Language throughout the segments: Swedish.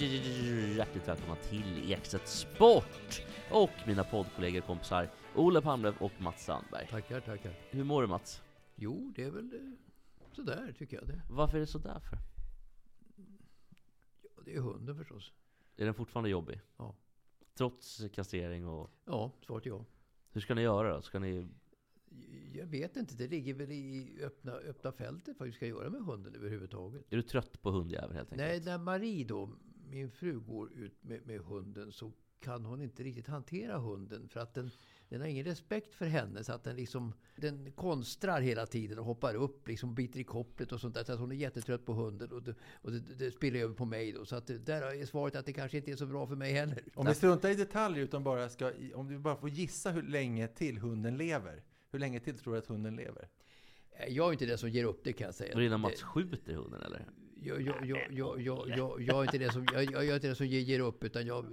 Hjärtligt välkomna till Ekstedt Sport och mina poddkollegor kompisar Olle Palmlöv och Mats Sandberg. Tackar, tackar. Hur mår du Mats? Jo, det är väl eh, sådär tycker jag. Det, Varför är det sådär för? ja, det är hunden förstås. Är den fortfarande jobbig? Ja. Trots kastrering och... Ja, svaret är ja. Hur ska ni göra då? Ska ni... Jag vet inte, det ligger väl i öppna, öppna fältet vad vi ska göra med hunden överhuvudtaget. Är du trött på hundjävel helt enkelt? Nej, när Marie då, min fru, går ut med, med hunden så kan hon inte riktigt hantera hunden för att den, den har ingen respekt för henne så att den liksom den konstrar hela tiden och hoppar upp, liksom biter i kopplet och sånt där. Så att hon är jättetrött på hunden och det, och det, det spiller över på mig då. Så att det, där är svaret att det kanske inte är så bra för mig heller. Om vi struntar i detaljer utan bara ska, om du bara får gissa hur länge till hunden lever. Hur länge till tror du att hunden lever? Jag är inte den som ger upp det kan jag säga. Det innan Mats skjuter hunden eller? Jag, jag, jag, jag, jag, jag, jag är inte den som, jag, jag är inte den som ger, ger upp utan jag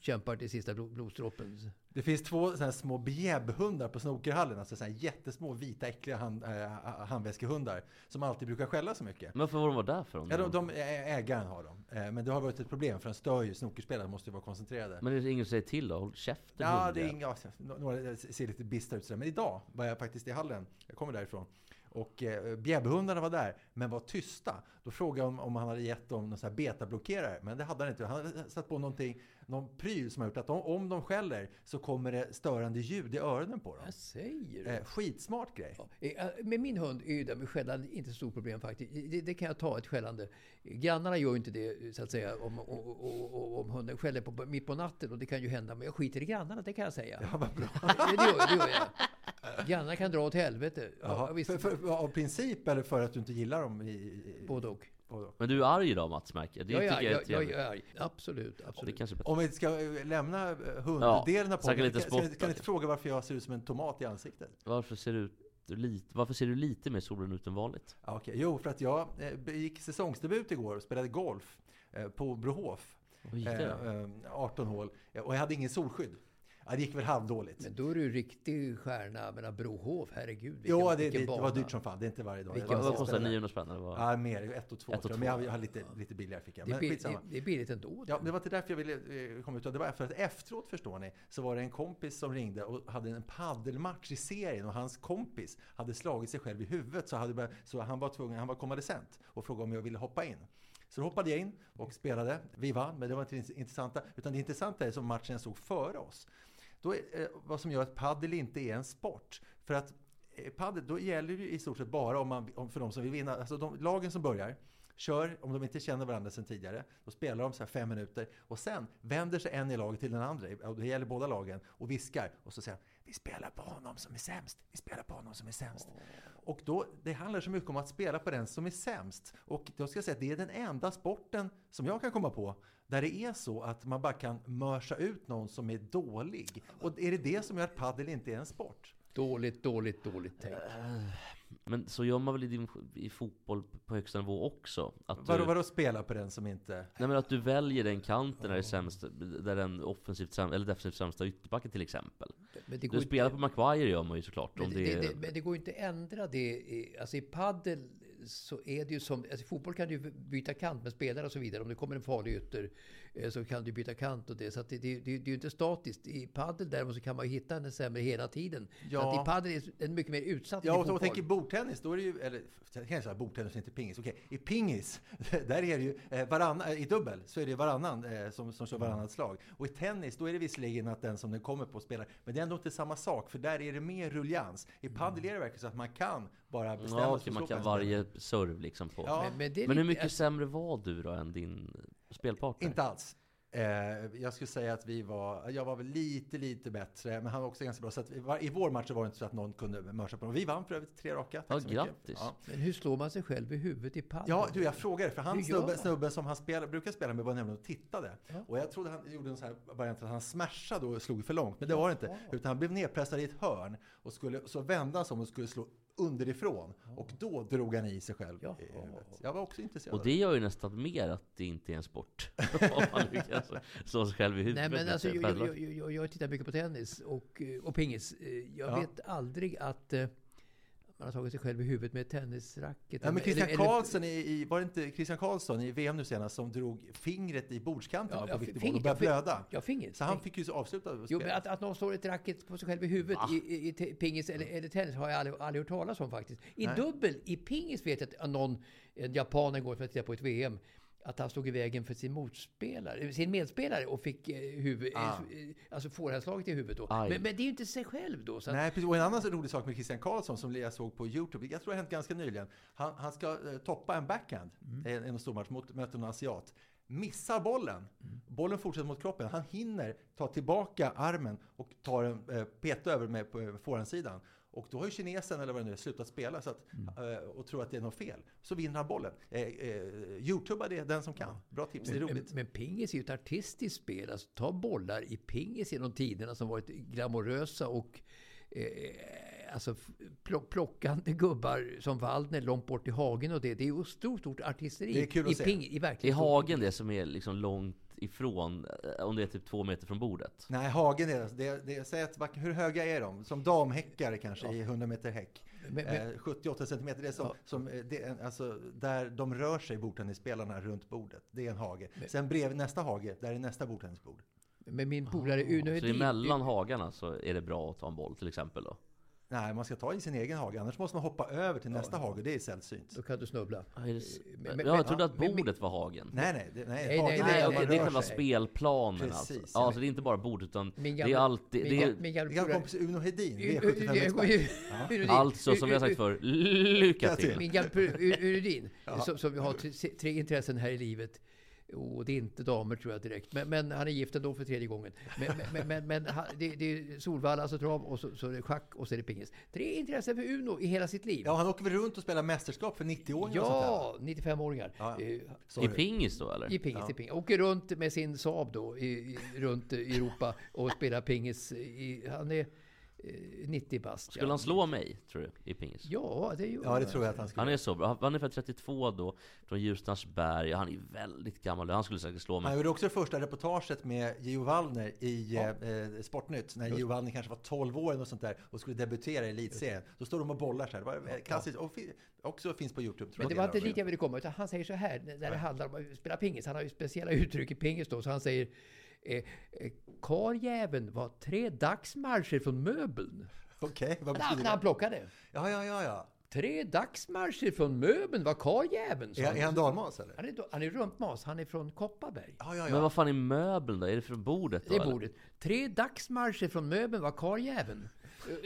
kämpar till sista blod- blodsdroppen. Det finns två såna små bjäbbhundar på snookerhallen, alltså såna jättesmå vita äckliga hand, äh, handväskehundar som alltid brukar skälla så mycket. Men varför var de var där för? Om Ja, de, de, ägaren har dem. Eh, Men det har varit ett problem för de stör ju snookerspelare, måste ju vara koncentrerade. Men är det ingen som säger till då? Håll käften Ja, det är inga, några ser lite bistra ut sådär. Men idag var jag faktiskt i hallen, jag kommer därifrån. Och eh, bjäbbhundarna var där, men var tysta. Då frågade jag om, om han hade gett dem någon sån här betablockerare, men det hade han inte. Han hade satt på någonting, någon pryl som har gjort att om, om de skäller så kommer det störande ljud i öronen på dem. Vad säger du? Eh, skitsmart grej. Ja, eh, Med min hund är ju det med skällande inte så stort problem faktiskt. Det, det kan jag ta, ett skällande. Grannarna gör ju inte det så att säga om, om, om, om hunden skäller på, mitt på natten och det kan ju hända. Men jag skiter i grannarna, det kan jag säga. Ja, vad bra. Det, gör, det gör jag. Grannarna kan dra åt helvete. Ja, Jaha, för, för, av princip eller för att du inte gillar dem? I, i, både och. Men du är arg idag Mats märker jag. Det Jag är, jag är jag, jag, är arg. Absolut, Det absolut. kanske är bättre. Om vi ska eh, lämna eh, Ja, hunddelen av snacka podden, lite kan, sport kan, kan inte fråga varför jag ser ut som en tomat i ansiktet? Varför ser du ut lite, varför ser du lite mer solen ut än vanligt? Ja, okej. Jo, för att jag eh, gick säsongsdebut igår och spelade golf på Brohof. Vad gick det då? Eh, eh, 18 hål. Och jag hade ingen solskydd. Ja, det gick väl halvdåligt. Men då är du riktig stjärna. Jag menar Brohof, herregud. Vilken, Jo, det, vilken det, det var dyrt som fan. Det är inte varje dag. Vilken Jag Vad spelade- 900 spänn? Eller vad? Ja, mer. Ett och två. Ett och tror jag. två. Men jag, jag hade lite, lite billigare fick jag. Det är, Men det, skitsamma. det är billigt ändå. Ja, det var inte därför jag ville eh, komma ut. Det var för att efteråt, förstår ni, så var det en kompis som ringde och hade en paddelmatch i serien och hans kompis hade slagit sig själv i huvudet så, hade, så han var tvungen, han var konvalescent och frågade om jag ville hoppa in. Så då hoppade jag in och spelade. Vi vann, men det var inte det intressanta. Utan det intressanta är som matchen såg före oss. Då är, eh, vad som gör att paddel inte är en sport. För att padel, paddel, då gäller det ju i stort sett bara om man, om, för de som vill vinna. Alltså de lagen som börjar kör, om de inte känner varandra sedan tidigare, då spelar de så här fem minuter och sen vänder sig en i laget till den andra, och det gäller båda lagen, och viskar och så säger han, vi spelar på honom som är sämst, vi spelar på honom som är sämst. Och då, det handlar så mycket om att spela på den som är sämst. Och då ska jag säga att det är den enda sporten som jag kan komma på där det är så att man bara kan mörsa ut någon som är dålig. Och är det det som gör att padel inte är en sport? Dåligt, dåligt, dåligt tänkt. Men så gör man väl i, din, i fotboll på högsta nivå också? Att du, Vadå, vadå spela på den som inte... Nej men att du väljer den kanten där det är sämst, där den offensivt säm, eller defensivt sämsta ytterbacken till exempel. Men det Du inte- spelar på Maguire gör man ju såklart. Men Om det, det, det, är- det, men det går inte att ändra det. i- Alltså i paddel så är det ju som... Alltså, i fotboll kan du ju byta kant med spelare och så vidare. Om det kommer en farlig ytter så kan du byta kant och det. Så att det, det, det, det är ju inte statiskt. I padel däremot så kan man ju hitta en sämre hela tiden. Ja. Så att i padel är det mycket mer utsatt Ja, i och så fotboll. tänker bordtennis, då är det ju, eller jag kan säga bordtennis, inte pingis. Okej, i pingis, där är det ju eh, varannan, i dubbel, så är det varannan eh, som, som kör varannat slag. Och i tennis, då är det visserligen att den som den kommer på spelar, men det är ändå inte samma sak, för där är det mer ruljans. I padel är det verkligen så att man kan bara bestämma Ja, sig man kan varje serve liksom på. Ja. Men, men, Men hur mycket alltså, sämre var du då än din spelpartner? Inte alls. Eh, jag skulle säga att vi var, jag var väl lite, lite bättre, men han var också ganska bra. Så att vi var, i vår match så var det inte så att någon kunde mörsa på dem. Vi vann för övrigt tre raka. Tack Ja, så mycket. grattis. Ja. Men hur slår man sig själv i huvudet i padel? Ja, du, jag frågade, för han snubben, snubben som han spela, brukar spela med var nämligen och tittade. Ja. Och jag trodde han gjorde en sån här variant att han smashade och slog för långt, men det var det inte. Utan han blev nedpressad i ett hörn och skulle, så vände han sig om och skulle slå underifrån. Och då drog han i sig själv. Jaha. i huvudet. Jag var också intresserad Och det gör ju nästan mer att det inte är en sport. Om man lyckas slå sig själv i huvudet. Nej, men alltså, jag, jag, jag, jag, tittar mycket på tennis och, eh, och pingis. Eh, Jag Ja. vet aldrig att eh, man har tagit sig själv i huvudet med tennisracket. Ja, men Christian Eller- eller- Karlsson, i, i, var det inte Christian Karlsson i VM nu senast som drog fingret i bordskanten Ja, på viktig boll och började blöda? Ja, fingret. Så han fick ju avsluta spelet. Jo, men att, att någon slår ett racket på sig själv i huvudet Va? i, i, pingis eller, eller tennis har jag aldrig, aldrig hört talas om faktiskt. I Nej. dubbel, i pingis vet jag att någon, en japan en gång för att titta på ett VM, att han stod i vägen för sin motspelare, sin medspelare och fick eh, huvud, Ah. eh, alltså forehandslaget i huvudet då. Men, men det är ju inte sig själv då. Så Nej, precis. Och en annan rolig sak med Christian Karlsson som jag såg på Youtube, jag tror det har hänt ganska nyligen. Han, han ska eh, toppa en backhand, Mm. en, en stormatch, mot, möter en asiat. Missar bollen. Mm. Bollen fortsätter mot kroppen. Han hinner ta tillbaka armen och tar en eh, peta över med på eh, forehandsidan. Och då har ju kinesen, eller vad det nu är, slutat spela så att, Mm. eh, och tror att det är något fel. Så vinner han bollen. Eh, eh, Youtuba det, den som kan. Bra tips, det är men, roligt. men pingis är ju ett artistiskt spel. Alltså, ta bollar i pingis genom tiderna som varit glamorösa och eh, alltså, plock, plockande gubbar som Waldner långt bort i hagen och det. Det är ju stort, stort artisteri. Det är kul att I, se. ping, i Är verkligen hagen det som är liksom långt ifrån, eh, om det är typ två meter från bordet? Nej, hagen är det. det, säg att, hur höga är de? Som damhäckare kanske i 100 meter häck. Men- men- Eh, 78 centimeter, det är som, Ja. som eh, det alltså, där de rör sig, bordtennisspelarna, runt bordet. Det är en hage. Sen bredvid nästa hage, där är nästa bordtennisbord. Men min polare Uno Så Hedin... emellan hagarna så är det bra att ta en boll till exempel då? Nej, man ska ta i sin egen hage, annars måste man hoppa över till nästa hage. Det är sällsynt. Då kan du snubbla. Ja, men- men- ja, jag trodde ja, att bordet var hagen. Nej, nej, det, nej, Nej, hagen nej, Nej, man det är själva spelplanen Precis, alltså. ja. Ja, så det är inte bara bordet utan Min det är gamla- alltid... min Det gamla- är, min gamla gamla kompis Uno Hedin, U- U- V75-expert. U- Ja. Uno Hedin. alltså, som vi har sagt för lycka till. Min gamla Uredin, som, som har tre intressen här i livet. Och det är inte damer tror jag direkt. Men, men han är gift ändå för tredje gången. Men, men, men, det, det är Solvalla, alltså trav, och så, så är det schack och så är det pingis. Tre intressen för Uno i hela sitt liv. Ja, han åker väl runt och spelar mästerskap för 90-åringar och Ja, 95-åringar. Ja, Eh, Sorry. I pingis då eller? I pingis, Ja. i pingis. Åker runt med sin Saab då, i, i, runt i Europa och spelar pingis. I, han är eh, 90 bast. Skulle ja. han slå mig, tror du, i pingis? Ja, det Ja, det tror jag att han skulle Han är så bra. Han är född 32 då, från Ljusnarsberg. Han är väldigt gammal. Han skulle säkert slå Han mig. gjorde också det första reportaget med Gio Wallner i eh, Sportnytt. När Gio Wallner kanske var 12 år och sånt där och skulle debutera i elitserien. Då står de och bollar så här. Det var eh, klassiskt. Och också finns på Youtube. tror Men det jag. var inte dit jag ville komma, utan han säger så här när det handlar om att spela pingis. Han har ju speciella uttryck i pingis då, så han säger eh, eh, Karljäveln var tre dagsmarscher från möbeln. Okej, vad När, betyder när han det? plockade. Ja, ja, ja, ja. Tre dagsmarscher från möbeln var karljäveln. Är, han. är han dalmas eller? Han är, han är rumpmas, han är från Kopparberg. Ja, ja, Men ja. vad fan är möbeln då? Är det från bordet då? Det är eller? bordet. Tre dagsmarscher från möbeln var karljäveln.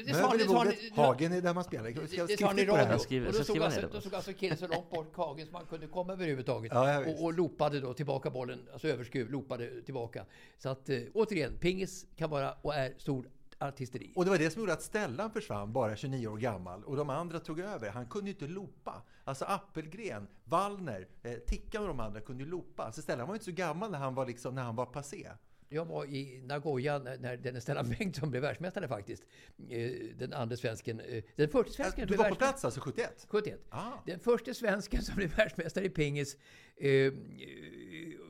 Det sa det sa bordet, hagen är där man spelar. Ska jag Det sa han i det radio. och då skriva alltså, det. då alltså killen så långt bort kagen som man kunde komma överhuvudtaget. Ja, och, och loopade då tillbaka bollen, alltså överskruv, loopade tillbaka. Så att eh, återigen, pingis kan vara och är stor artisteri. Och det var det som gjorde att Stellan försvann, bara 29 år gammal. Och de andra tog över. Han kunde ju inte loopa. Alltså Appelgren, Wallner, eh, Tickan och de andra kunde ju loopa. Alltså Stellan var ju inte så gammal när han var, liksom, när han var passé. Jag var i Nagoya när, när den Stellan Bengtsson blev världsmästare faktiskt. Eh, den andra svensken, eh, den första svensken Du var på plats alltså 71? 71. Ah. Den första svensken som blev världsmästare i pingis. Eh,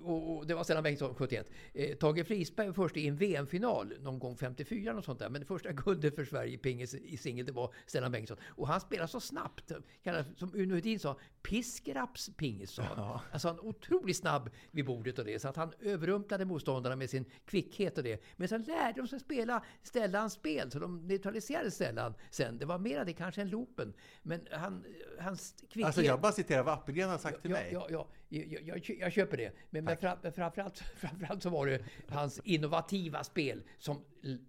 och, det var Stellan Bengtsson 71. Eh, Tage Frisberg var först i en VM-final någon gång 54 och sånt där. Men det första guldet för Sverige i pingis i singel, det var Stellan Bengtsson. Och han spelade så snabbt. Som Uno Hedin sa, piskraps pingis sa han. Ja. Alltså han otroligt snabb vid bordet och det. Så att han överrumplade motståndarna med sin kvickhet och det. Men sen lärde de sig spela Stellans spel. Så de neutraliserade Stellan sen. Det var mer det kanske än loopen. Men han, hans kvickhet... Alltså jag bara citerar vad Appelgren har sagt till ja, mig. Ja, ja, jag, jag, jag köper det. Men, men fram, framförallt, framförallt så var det hans innovativa spel som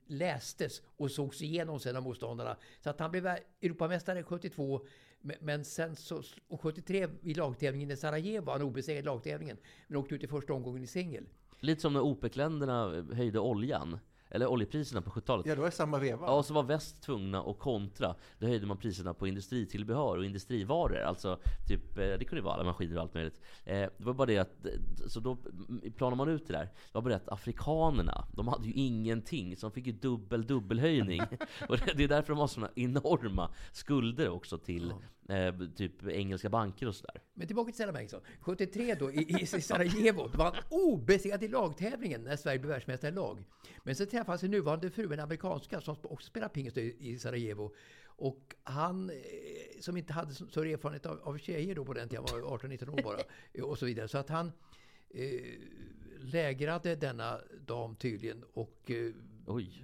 lästes och sågs igenom sen av motståndarna. Så att han blev Europamästare 72, men- sen så, och 73 i lagtävlingen i Sarajevo, han obesegrad i lagtävlingen, men åkte ut i första omgången i singel. Lite som när OPEC-länderna höjde oljan. Eller oljepriserna på 70-talet. Ja, det samma veva. Ja, och så var väst tvungna att kontra. Då höjde man priserna på industritillbehör och industrivaror. Alltså, typ, eh, det kunde ju vara alla maskiner och allt möjligt. Eh, Det var bara det att, eh, så då mm, planar man ut det där. Det var bara det att afrikanerna, de hade ju ingenting. Så de fick ju dubbel, dubbelhöjning. och det är därför de har såna enorma skulder också till eh, typ engelska banker och sådär. Men tillbaka till Stellan Bengtsson. 73 då i, i Sarajevo, då var han obesegrad i lagtävlingen när Sverige blev världsmästare i lag. Men så träffade han sin nuvarande fru, en amerikanska, som också spelar pingis i, Sarajevo. Och han, eh, som inte hade så så erfarenhet av, av tjejer då på den tiden, han var 18-19 år bara, eh, och så vidare. Så att han eh, lägrade denna dam tydligen och eh,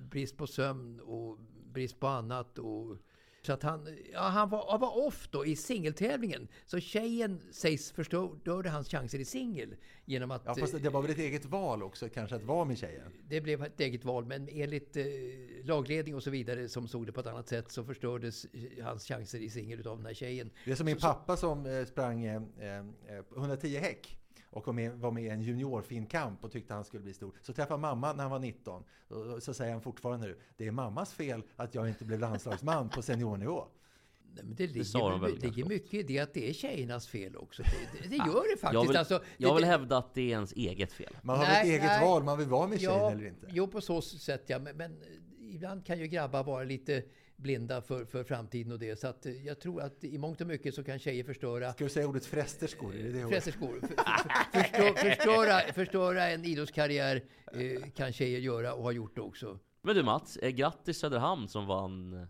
brist på sömn och brist på annat. Och, så att han, ja, han, var, han var off då i singeltävlingen. Så tjejen sägs förstörde hans chanser i singel. Genom att Ja, fast det var väl ett eget val också kanske att vara med tjejen? det blev ett eget val. Men enligt eh, lagledning och så vidare som såg det på ett annat sätt så förstördes eh, hans chanser i singel utav den här tjejen. Det är som min Så- pappa som eh, sprang eh, eh, 110 häck och var med, var med i en juniorfinkamp och tyckte han skulle bli stor. Så träffade mamma när han var 19. Och så säger han fortfarande nu, det är mammas fel att jag inte blev landslagsman på seniornivå. Nej, men det ligger, det ligger mycket i det att det är tjejernas fel också. Det, det, det gör det faktiskt. Jag vill, alltså, jag vill det, hävda att det är ens eget fel. Man har Nej, ett eget nej. val, man vill vara med tjejen Ja, eller inte. Jo, på så sätt ja. Men, men ibland kan ju grabbar vara lite blinda för, för framtiden och det. Så att eh, jag tror att i mångt och mycket så kan tjejer förstöra Ska du säga ordet frästerskor? Är det det? Frästerskor. För, för, förstö, förstöra, förstöra en idrottskarriär eh, kan tjejer göra och har gjort det också. Men du Mats, eh, grattis Söderhamn som vann eh,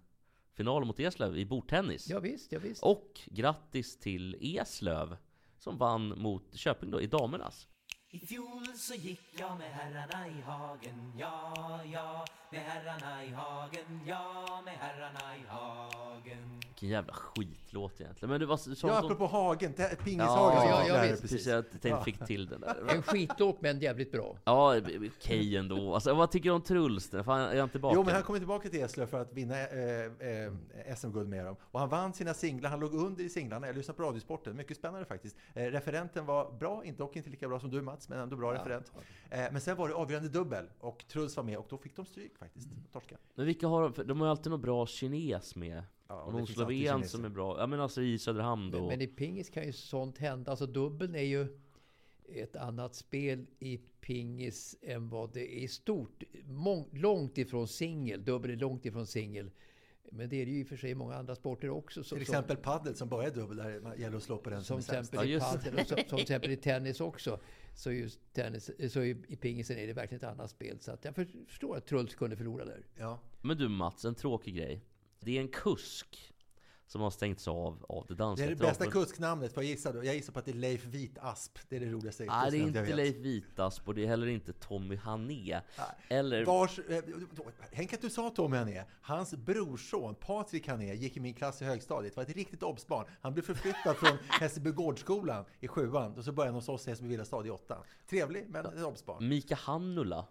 finalen mot Eslöv i bordtennis. Ja, visst, ja, visst. Och grattis till Eslöv som vann mot Köping då i damernas. I fjol så gick jag med herrarna i hagen, ja, ja, med herrarna i hagen, ja, med herrarna i hagen. Vilken jävla skitlåt egentligen. Men du, vad sa Ja, apropå Hagen, Ja, pingishagen ja, ja, dig visst, precis. Jag tänkte fick till den där. En skitlåt men jävligt bra. Ja, okej ändå. Alltså, vad tycker du om Truls? Är jag inte tillbaka? Jo, men han kommer tillbaka till Eslöv för att vinna eh, eh, SM-guld med dem. Och han vann sina singlar, han låg under i singlarna. Jag lyssnade på Radiosporten, mycket spännande faktiskt. Eh, referenten var bra, inte, dock inte lika bra som du Mats, men ändå bra referent. Eh, men sen var det avgörande dubbel och Truls var med och då fick de stryk faktiskt. Torska. Men vilka har de? De har ju alltid någon bra kines med. Ja, och det någon sloven som är bra. Ja men alltså i Söderhamn då. Men, men i pingis kan ju sånt hända. Alltså dubbeln är ju ett annat spel i pingis än vad det är i stort. Mång, långt ifrån singel. Dubbel är långt ifrån singel. Men det är det ju i och för sig i många andra sporter också. Så, Till exempel paddel som bara är dubbel, där det gäller att slå på den som, som, är sämst. i padel och som, som exempel i tennis också. Så, just tennis, så i, i pingisen är det verkligen ett annat spel. Så att jag förstår att Truls kunde förlora där. Ja. Men du Mats, en tråkig grej. Det är en kusk som har stängts av av det Det danska är det bästa travförbundet. kusknamnet, får jag gissa då? Jag gissar på att det är Leif Vitasp. Det är det roligaste Nej, det är inte. Leif Vitasp och det är heller inte Tommy Hané. Eller... Vars, eh, tänk att du sa Tommy Hané. Hans brorson Patrik Hané gick i min klass i högstadiet. var ett riktigt obsbarn. Han blev förflyttad från Hässelby gårdsskolan i sjuan och så började han hos oss i Hässelby villastad i åttan. Trevlig, men ett obsbarn. Mika Hannula,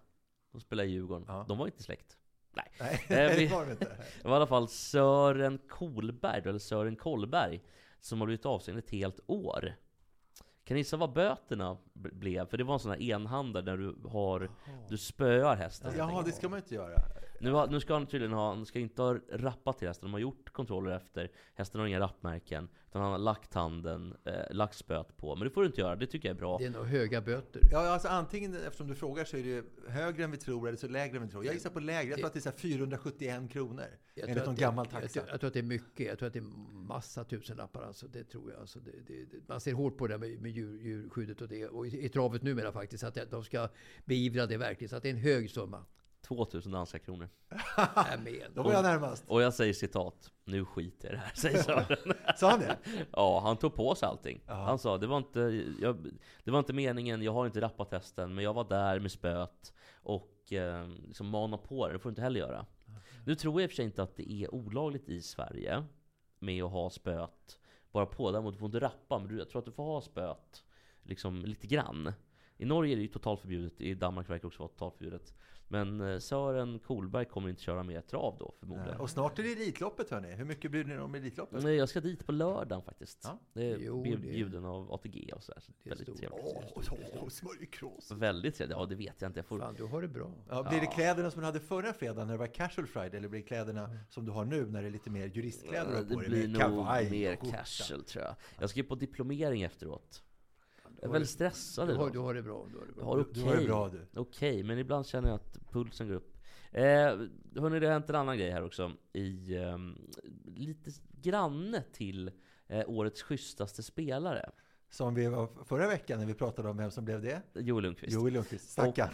som spelar i Djurgården. Ja. De var inte släkt. Nej. Nej, Eh, det var det inte. Det var i alla fall Sören Kolberg, eller Sören Kollberg, som har blivit avstängd ett helt år. Kan ni gissa vad böterna blev? För det var en sån här enhandare där du har, du spöar hästen. Jaha, det ska man inte göra. Nu, har, nu ska han tydligen ha, han ska inte ha rappat till hästen, de har gjort kontroller efter. Hästen har inga rappmärken, utan han har lagt handen, eh, lagt spöet på. Men det får du inte göra, det tycker jag är bra. Det är nog höga böter. Ja, alltså antingen, eftersom du frågar, så är det högre än vi tror eller så lägre än vi tror. Jag gissar på lägre. Jag tror att det är så här 471 kronor. Jag Enligt tror någon att det- gammal Jag, taxa. tror- jag tror att det är mycket. Jag tror att det är massa tusenlappar. Alltså, det tror jag. Alltså, det, det, det, man ser hårt på det med, med djur, djurskyddet och det. Och i, i travet numera faktiskt. Att de ska beivra det verkligen. Så att det är en hög summa. 2000 danska kronor. Då var jag närmast. Och jag säger citat, nu skiter det här, säger Sören. Sa han det? Ja, han tog på sig allting. Ja. Han sa, det var, inte, jag, det var inte meningen, jag har inte rappat testen, men jag var där med spöet och eh, liksom mana på det, det får du inte heller göra. Nu tror jag i och för sig inte att det är olagligt i Sverige med att ha spöet bara på. Däremot får du inte rappa, men du- jag tror att du får ha spöet liksom lite grann. I Norge är det ju totalt förbjudet, i Danmark verkar det också vara totalt förbjudet. Men eh, Sören Kolberg kommer inte köra mer trav då förmodligen. Och snart är det Elitloppet hörni. Hur mycket bryr ni er om Elitloppet? Nej, jag ska dit på lördagen faktiskt. Ja. Det är Jo, bjud- det- bjuden av ATG och sådär. Så Det är väldigt stort. trevligt. Åh, smörjkrås! Väldigt trevligt. Ja, det vet jag inte. Jag får... Fan, du har det bra. Ja, blir det kläderna som du hade förra fredagen när det var casual friday? Eller blir det kläderna som du har nu när det är lite mer juristkläder det på dig? blir med nog mer casual tror jag. Jag ska ju på diplomering efteråt. Jag är har väldigt stressad Du har, idag. du har det bra. Du har det Jag bra. har Du okej. har det bra du. Okej, men ibland känner jag att pulsen går upp. Eh, hörni, det har hänt en annan grej här också. I ehm, lite granne till eh, årets schysstaste spelare. Som vi var förra veckan när vi pratade om vem som blev det. Joel Lundqvist. Joel Lundqvist, stackarn.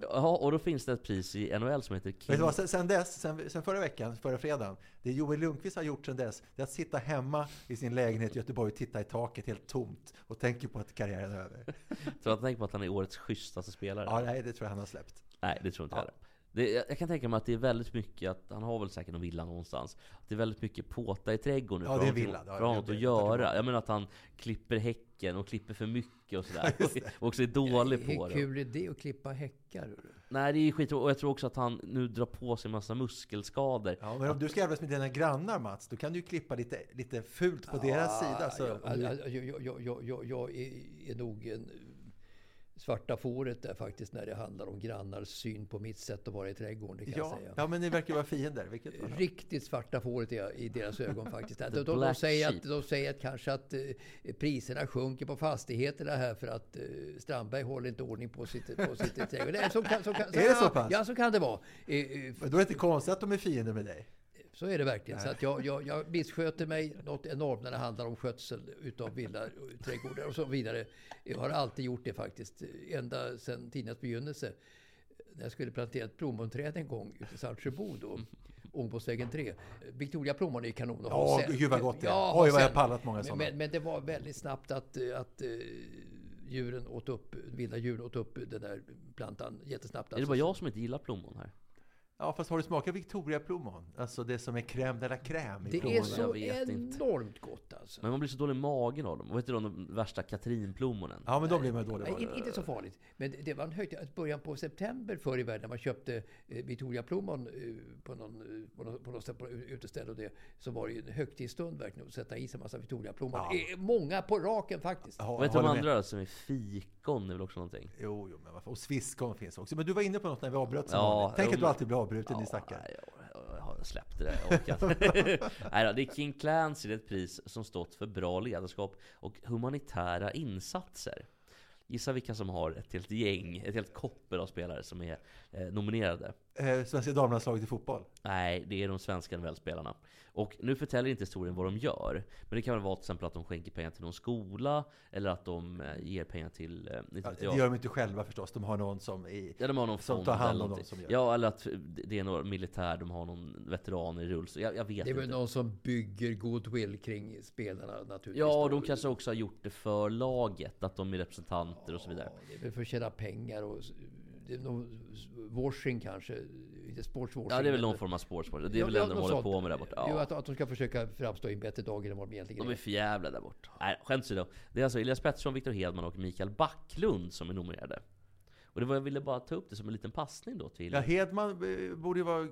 Ja, och då finns det ett pris i NHL som heter King... Vet du vad, sen, sen dess, sen, sen förra veckan, förra fredagen, det Joel Lundqvist har gjort sen dess, det är att sitta hemma i sin lägenhet i Göteborg och titta i taket helt tomt och tänker på att karriären är över. Så jag tänker på att han är årets schysstaste spelare. Ja, nej, det tror jag han har släppt. Nej, det tror inte Ja. jag heller. Det, jag kan tänka mig att det är väldigt mycket, att han har väl säkert någon villa någonstans. Det är väldigt mycket påta i trädgården nu Ja, det är villa. Ja, För honom jag att vet. göra. Jag menar att han klipper häcken och klipper för mycket och sådär. och också är dålig på Hur det. kul är det att klippa häckar? Nej, det är skit. Och jag tror också att han nu drar på sig en massa muskelskador. Ja, men om du ska jävlas med dina grannar Mats, då kan du ju klippa lite, lite fult på deras sida. Så, Ja, ja, ja, jag, jag, jag, jag, är nog en svarta fåret där faktiskt när det handlar om grannars syn på mitt sätt att vara i trädgården. Det kan jag ja, säga. ja, men ni verkar vara fiender. Vilket var det? Riktigt svarta fåret är jag i deras ögon faktiskt. De, de, de, säger att, de säger att kanske att eh, priserna sjunker på fastigheterna här för att eh, Strandberg håller inte ordning på sitt, på sitt trädgård. Nej, så kan, så kan, Är det så pass? Ja, så kan det vara. Eh, eh, Men då är det inte konstigt att de är fiender med dig. Så är det verkligen. Så att jag, jag, jag missköter mig något enormt när det handlar om skötsel utav villaträdgårdar och så vidare. Jag har alltid gjort det faktiskt. Ända sedan tidningens begynnelse. När jag skulle plantera ett plommonträd en gång ute i Saltsjöbo då. Ångbåtsvägen 3. Victoria plommon är kanon att ha Ja, sen. gud vad gott det är. Ja, Oj, vad jag sen. pallat många sådana. men, men det var väldigt snabbt att, att eh, djuren åt upp, vilda djur åt upp den där plantan jättesnabbt. Är det alltså. bara jag som inte gillar plommon här? Ja, fast har du smakat Victoria-plommon? Alltså det som är crème de la crème i Det är plommonen. så jag vet inte. enormt gott alltså. Men man blir så dålig i magen av dem. Vad heter de, de värsta katrinplommonen? Ja, men då blir man dålig det. inte, så farligt. Men det, var en högt, att början på september förr i världen när man köpte eh, Victoriaplommon eh, på någon, eh, på någon, på något ställe, på uteställe och det, så var det ju en högtidsstund verkligen att sätta i sig en massa Victoriaplommon. Ja. Många på raken faktiskt. Ja, Vad heter de andra som är fikon? är väl också någonting? Jo, jo, men varför? Och sviskon finns också. Men du var inne på något när vi avbröt Ja. Tänk jo, att du alltid blir avbruten, din stackare. nej, jag, jag har släppt det där. Jag orkar. Nej då, det är King Clancy, det är ett pris som stått för bra ledarskap och humanitära insatser. Gissa vilka som har ett helt gäng, ett helt koppel av spelare som är eh, nominerade. Eh, svenska damlandslaget i fotboll. Nej, det är de svenska NHL-spelarna. Och nu förtäljer inte historien vad de gör. Men det kan väl vara till exempel att de skänker pengar till någon skola, eller att de eh, ger pengar till, eh, inte Ja, det gör de inte själva förstås. De har någon som i... Ja, de har någon Som tar hand om dem som gör. Ja, eller att det är någon militär, de har någon veteran i rullstol. Jag, jag vet Det är väl inte. någon som bygger goodwill kring spelarna naturligtvis. Ja, och de kanske också har gjort det för laget, att de är representanter och så vidare. Ja, det är väl för att tjäna pengar och är washing kanske. Inte sportswashing. Ja, det är väl någon form av sportsport. Det är Ja, väl det de håller sånt. på med där borta. Jo, Ja. att, att de ska försöka framstå i en bättre dager än vad de egentligen De är är. för jävla där borta. Nej, skämt åsido. Det är alltså Elias Pettersson, Viktor Hedman och Mikael Backlund som är nominerade. Och det var, jag ville bara ta upp det som en liten passning då till... Ja, Hedman eh, borde ju vara... eh,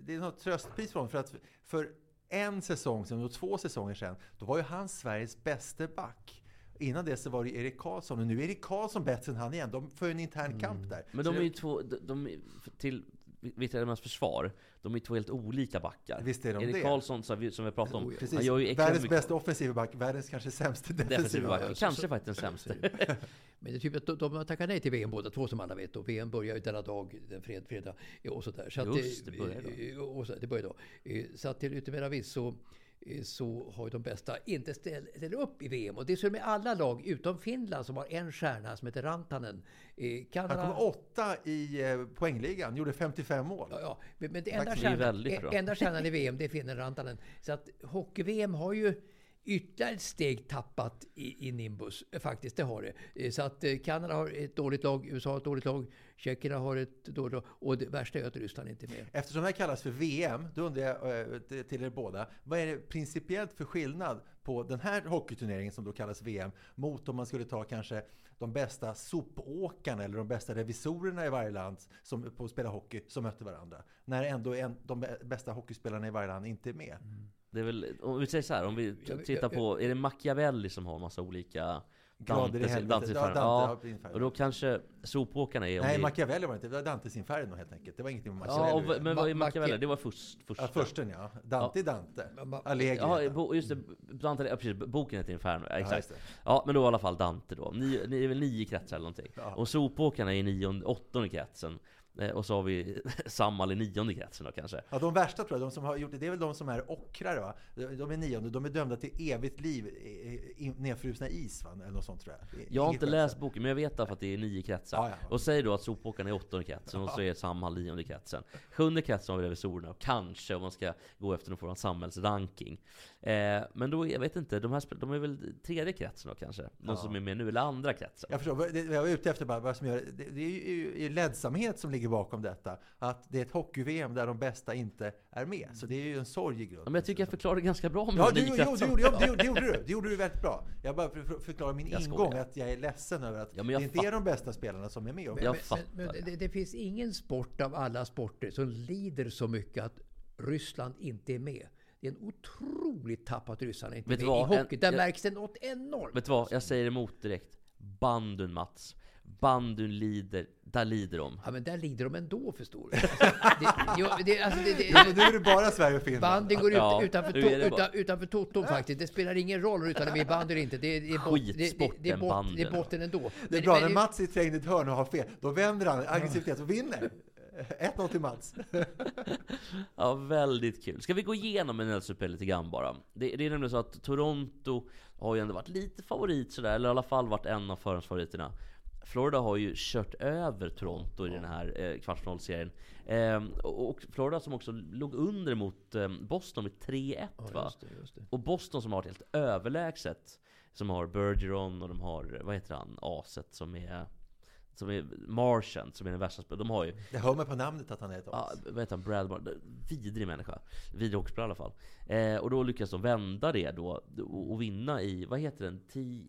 Det är något tröstpris för honom. För att för en säsong sedan, och två säsonger sedan, då var ju han Sveriges bästa back. Innan det så var det Erik Karlsson. Och nu är Erik Karlsson bättre än han igen. De för en intern kamp där. Mm. Men Så de är det- ju två, de, de, är- till Viktor Hedmans försvar, de är två helt olika backar. Visst är de Erik det. Karlsson, som vi, som vi pratade om, Oh, ja. Precis. han gör ju världens mycket bästa offensiva back, världens kanske sämsta defensiva back. så- Kanske så- faktiskt den sämsta. Men det är typ att de, de har tackat nej till VM båda två som alla vet. Och VM börjar ju denna dag, den fred, fredag. Och så där. Så att, Just det, börjar eh, Och så, det börjar då. Eh, Så att till yttermera viss så eh, så har ju de bästa inte ställ- ställt upp i VM. Och det är så med alla lag utom Finland som har en stjärna som heter Rantanen. Eh, Han Kanada, kom åtta i eh, poängligan, gjorde 55 mål. Ja, ja. Men, men det enda Det är stjärnan, bra. enda stjärnan i VM det är finnen Rantanen. Så att hockey-VM har ju ytterligare ett steg tappat i, i Nimbus. Eh, Faktiskt, det har det. Eh, Så att eh, Kanada har ett dåligt lag, USA har ett dåligt lag, Tjeckerna har ett dåligt lag. Och det värsta är att Ryssland inte är med. Eftersom det här kallas för VM, då undrar jag till- er båda. Vad är det principiellt för skillnad på den här hockeyturneringen som då kallas VM mot om man skulle ta kanske de bästa sopåkarna eller de bästa revisorerna i varje land som på att spela hockey som mötte varandra. När ändå en, de bä- bästa hockeyspelarna i varje land inte är med. Det är väl, om vi säger så här, om vi tittar på, är det Machiavelli som har massa olika Grader i Dantes- Ja? Dante Ja, och då kanske sopåkarna är... Nej, vi- Machiavelli var det inte. Det var Dantes Inferno helt enkelt. Det var ingenting med Ja, Machiavelli. och, men vad är Ma- Machiavelli? Machi- Det var först, första. ja, försten ja. Dante är Dante. Allegri. Ja, just det. Dante, ja, precis, boken heter Inferno. Ja, Ja, exakt. Ja, men då i alla fall Dante då. Ni, ni är väl nio kretsar eller någonting. Ja. Och sopåkarna är i nionde, åttonde kretsen. Eh, och så har vi Samhall i nionde kretsen då kanske. Ja, de värsta tror jag, de som har gjort det, det är väl de som är ockrare va? De är nionde, de är dömda till evigt liv, nedfrusna i is va? Eller något sånt tror jag. Jag har inte läst skämt. boken, men jag vet fall att det är nio kretsar. Ja, ja. Och säg då att sopåkarna är åttonde kretsen och så är Samhall nionde kretsen. Sjunde kretsen har vi revisorerna, och kanske om man ska gå efter någon form av samhällsranking. Eh, men då, jag vet inte, de, här, de är väl tredje kretsen då kanske? De som är med nu, eller andra kretsen? Jag förstår, jag var ute efter bara vad som gör det, det är ju ledsamhet som ligger bakom detta. Att det är ett hockey-VM där de bästa inte är med. Så det är ju en sorg i grunden. Ja, men jag tycker jag förklarade ganska bra Ja, de du, nio jo, det, kretsarna. gjorde, ja, det, gjorde, det, gjorde du, det gjorde du väldigt bra. Jag bara för, för, förklarar min Jag ingång, skojar. att jag är ledsen över att Ja, men det inte är de bästa spelarna som är med. Och Jag men, fattar men, men det, det finns ingen sport av alla sporter som lider så mycket att Ryssland inte är med. Det är en otroligt tapp att ryssarna inte är Vet med i vad? En- hockey. Där jag- märks det något enormt. Vet du vad? Jag säger emot direkt. Bandun Mats. Bandun lider, där lider de. Ja, men där lider de ändå förstår du. Alltså, det, jo, det, alltså, det, det, Nu är det bara Sverige och Finland. Bandyn går ut, Ja, utanför, to, utan, utanför toton faktiskt. Det spelar ingen roll utan det är bandy eller inte. Det, är- det, är bot, det, det, det, är bot, det är bandyn. botten ändå. Det är bra, men när Mats är trängd i ett hörn och har fel, då vänder han aggressivt och vinner. 1-0 till Mats. Ja, väldigt kul. Ska vi gå igenom en SUP lite grann bara? Det, det är nämligen så att Toronto har ju ändå varit lite favorit sådär, eller i alla fall varit en av förhandsfavoriterna. Florida har ju kört över Toronto i den här eh, kvartsfinalserien. Ehm, och, Florida som också låg under mot eh, Boston med 3-1 Ja, va? just det, just det. Och Boston som har varit helt överlägset. Som har Bergeron och de har, vad heter han, aset som är... Som är Marchant, som är den värsta spelaren. De har ju Jag hör mig på namnet att han är ett Ja, as. vad heter han? Brad Mar- Vidrig människa. Vidrig hockeyspelare i alla fall. Eh, och då lyckas de vända det då och, vinna i, vad heter den? T,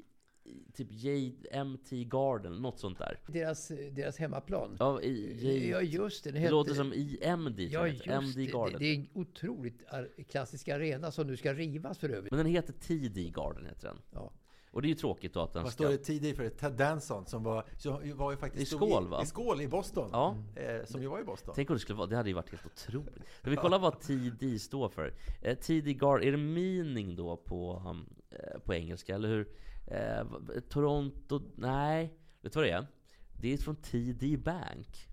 typ JMT Garden, något sånt där. Deras, deras hemmaplan. Ja, i, J, Ja, just det. Det, det heter- låter som IMD, Ja, just det heter. MD det. det. Garden. Det är en otroligt klassisk arena som nu ska rivas för övrigt. Men den heter TD Garden, heter den. Ja. Och det är ju tråkigt då att den Vad ska... står det tidigt för? Ted Danson som var, som var ju faktiskt I skål, va? I skål i Boston. Ja. Eh, som ju var i Boston. Tänk om det skulle vara, det hade ju varit helt otroligt. Ska vi kolla vad TD står för? Eh, TD Guard, är det meaning då på, um, eh, på engelska, eller hur? Eh, Toronto, nej. Vet du vad det är? Det är från TD Bank.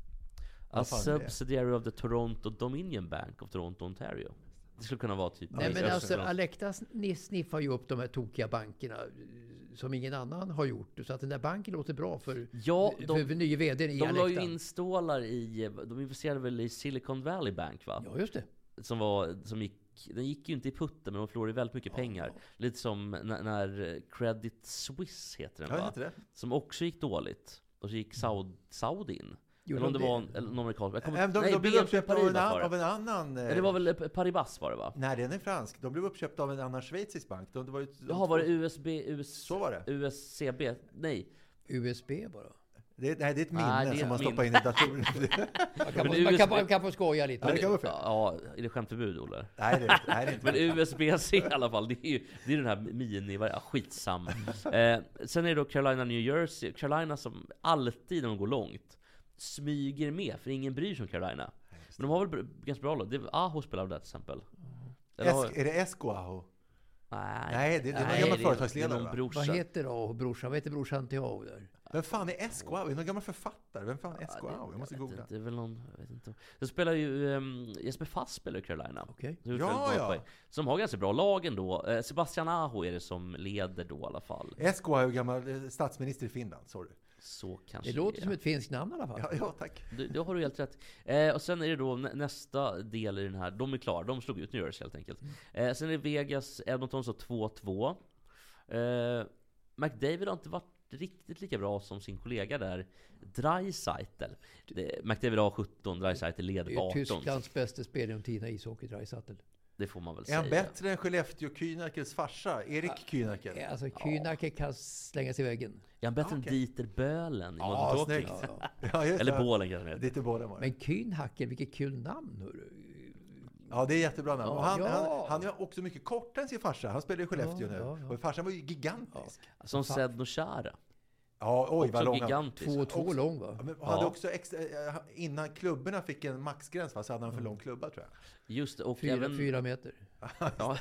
A det? subsidiary of the Toronto Dominion Bank of Toronto, Ontario. Det skulle kunna vara typ... Nej, men alltså, Alecta sni- sniffar ju upp de här tokiga bankerna eh, som ingen annan har gjort. Så att den där banken låter bra för, Ja, de- för nya vdn i De la ju Alecta. in stålar i, de investerade väl i Silicon Valley Bank va? Ja, just det. som var, som gick, den gick ju inte i putten men de förlorade väldigt mycket pengar. Lite som när, när Credit Suisse heter den va? det. Som också gick dåligt. Och så gick Saud, Saudi in. Gjorde eller om det de var en, eller någon amerikansk. Jag kommer, Eh, De, nej, de blev uppköpta av av en annan... eh, det var väl eh, Paribas var det va? Nej, den är fransk. De blev uppköpta av en annan schweizisk bank. De, det var ju, de Jaha, var det USB, US, Så var det. USCB? Nej. USB bara. Det. Nej, det är ett minne det är som man ett stoppar in i datorer. Man kan, Men man, kan, man kan få skoja lite. Ja, det. Ja, är det skämtförbud Olle? nej, det är, nej, det är inte Men USB-C i alla fall, det är ju det är den här mini, ja, skitsam. Eh, sen är det då Carolina, New Jersey. Carolina som alltid när de går långt smyger med, för ingen bryr sig om Carolina. Men de har väl ganska bra lag. Aho spelar där till exempel. Har- är det Escoaho? nej, Nej, det- det var nej, gammal det är- företagsledare. Vad heter Aho brorsan? Vad heter brorsan till Aho där? Vem fan är Esquao? Är det någon gammal författare? Vem fan är Esquao? Ja, det- Jag måste googla. inte, Det är väl någon, jag vet inte. Sen spelar ju um, Jesper Fast spelar i Carolina. Okej. Det är Ja, ja. Som har ganska bra lag ändå. Eh, Sebastian Aho är det som leder då i alla fall. Esquao är ju gammal eh, statsminister i Finland, sorry. Så kanske Det låter är. som ett finskt namn i alla fall. Ja, ja tack. Det, det har du helt rätt. Eh, och sen är det då nä- nästa del i den här, de är klara, de slog ut New Jersey helt enkelt. Eh, sen är det Vegas, Edmonton så 2-2. Eh, McDavid har inte varit riktigt lika bra som sin kollega där, Dreisaitl. McDavid har 17, Dreisaitl Det leder är 18. Tysklands bästa spelare genom tiderna i ishockey, Dreisaitl. Det får man väl Är han säga. bättre än Skellefteå Kühnarkes farsa, Erik Kühnarke? Alltså, Kühnacke kan slängas i väggen. Är han bättre Okej. än Dieter Böhlen i Ja. Ja. Ja, Eller. Bålen kanske det heter. Lite båda var det. Men Kühnacke, vilket kul namn hörru. Ja, det är jättebra namn. Ja, han, ja. han, han är också mycket kortare än sin farsa. Han spelar i Skellefteå Ja, nu. ja, ja. Och farsan var ju gigantisk. Som Sedno Chara. Ja, oj vad lång han gigantisk. Två och två Också- lång va? Ja, men hade Ja. också extra, eh, innan klubborna fick en maxgräns va, så hade han för lång klubba tror jag. Just det, och Fyra, även... fyra meter.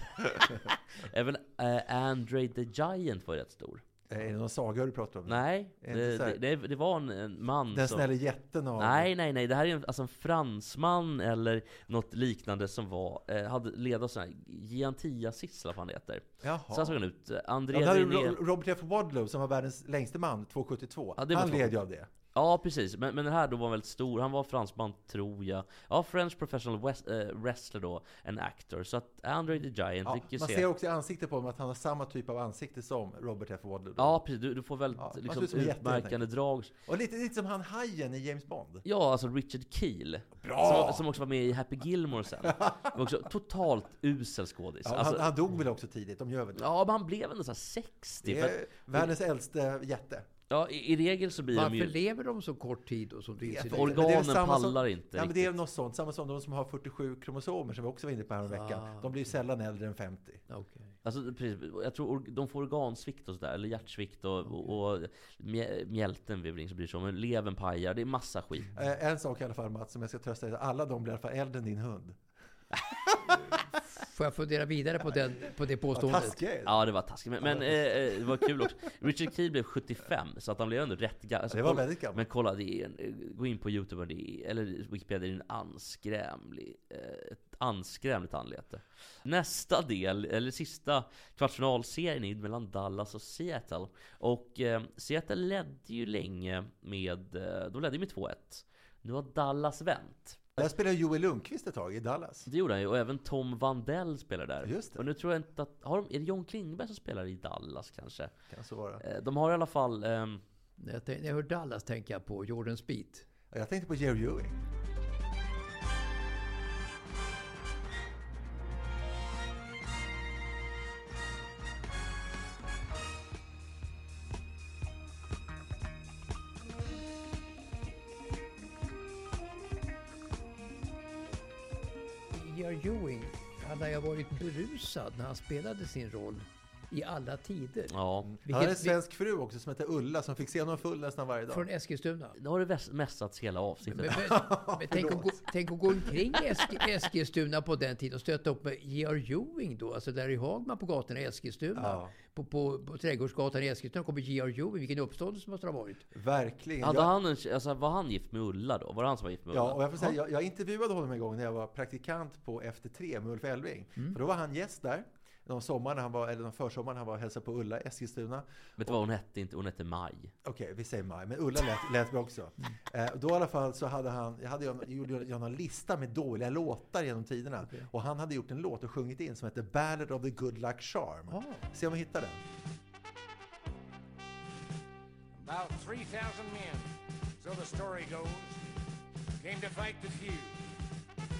Även äh, Andre the Giant var rätt stor. Eh, Är det någon saga du pratar om? Nej, det det, det, det, var en, en man Den som... snälla jätten av... Nej, nej, nej. Det här är en, alltså en fransman eller något liknande som var, eh, hade ledat sån här Giantia-sissla, vad han heter. Jaha. Så här såg han ut. André Ja, Robert F. Wadlow som var världens längste man, 2,72. Ja, han led ju av det. Ja, precis. Men, men den här då var väldigt stor. Han var fransman, tror jag. Ja, French professional west, eh, wrestler då. En actor. Så att Andre the Giant, Ja, man se. ser också i ansiktet på honom att han har samma typ av ansikte som Robert F. Wadlow. Ja, precis. Du, du får väldigt Ja, liksom, utmärkande drag. Och lite, lite som han hajen i James Bond. Ja, alltså Richard Keel. Bra! Som, som också var med i Happy Gilmore sen. Var också totalt usel skådis. Ja, alltså, han, han dog väl också tidigt, de gör väl det? ja, men han blev ändå så här 60. Det För är att, världens äldste jätte. Ja, i, I regel så blir de Varför ju... lever de så kort tid och det är Organen samma som- pallar inte Ja, men det är något sånt. Samma som de som har 47 kromosomer som vi också var inne på här veckan. Ah. De blir sällan äldre än 50. Okej. Alltså, precis, jag tror or- de får organsvikt och sådär, eller hjärtsvikt och, och, och mjä- mjälten bryr sig om, men levern pajar, det är massa skit. Eh, en sak i alla fall Mats, som jag ska trösta dig. Alla de blir i alla fall äldre än din hund. Får jag fundera vidare på, den, på det påståendet? taskigt! Ja, det var taskigt. Men, men eh, eh, det var kul också. Richard Keel blev 75, så att han blev ändå rätt gammal. Alltså, Det var väldigt gammalt. Men kolla, det är en, eh, gå in på Youtube det är, eller Wikipedia, det är en anskrämlig, eh, ett anskrämligt anlete. Nästa del, eller sista kvartsfinalserien är mellan Dallas och Seattle. Och eh, Seattle ledde ju länge med, de ledde med 2-1. Nu har Dallas vänt. Där spelade Joel Lundqvist ett tag i Dallas. Det gjorde han ju, och även Tom Vandell spelar där. Just det. Och nu tror jag inte att, har de, är det John Klingberg som spelar i Dallas kanske? Kan så vara. Eh, De har i alla fall, tänk- när jag hör Dallas tänker jag på Jordan Speed. Jag tänkte på Jerry Ewing. Berusad när han spelade sin roll i alla tider. ja. Han Vilket- hade en svensk fru också som hette Ulla som fick se honom full nästan varje dag. Från Eskilstuna. Nu har det mässats hela Men, avsnittet. men, men tänk, att gå, tänk att gå omkring i Esk, Eskilstuna på den tiden och stöta upp med J.R. Ewing då, alltså Larry Hagman på gatorna i Eskilstuna. Ja. På, på, på Trädgårdsgatan i Eskilstuna kommer J.R. Ewing, vilken uppståndelse måste det ha varit. Verkligen. Hade Jag- han en, alltså, var han gift med Ulla då? Var det han som var gift med Ulla? Ja, och jag får säga, jag, jag intervjuade honom en gång när jag var praktikant på Efter tre med Ulf Elving. Mm. För då var han gäst där. Någon sommar, när han var, eller någon försommar när han var och hälsade på Ulla i Eskilstuna. Vet du vad hon hette? Inte, hon hette Maj. Okej, vi säger maj. Men Ulla lät, lät bra också. Mm. Eh, då i alla fall så hade han, jag hade, jag gjorde jag någon lista med dåliga låtar genom tiderna. Och han hade gjort en låt och sjungit in som hette Ballad of the Good Luck Charm. Ah. Se om vi hittar den. About 3,000 men, so the story goes, came to fight the few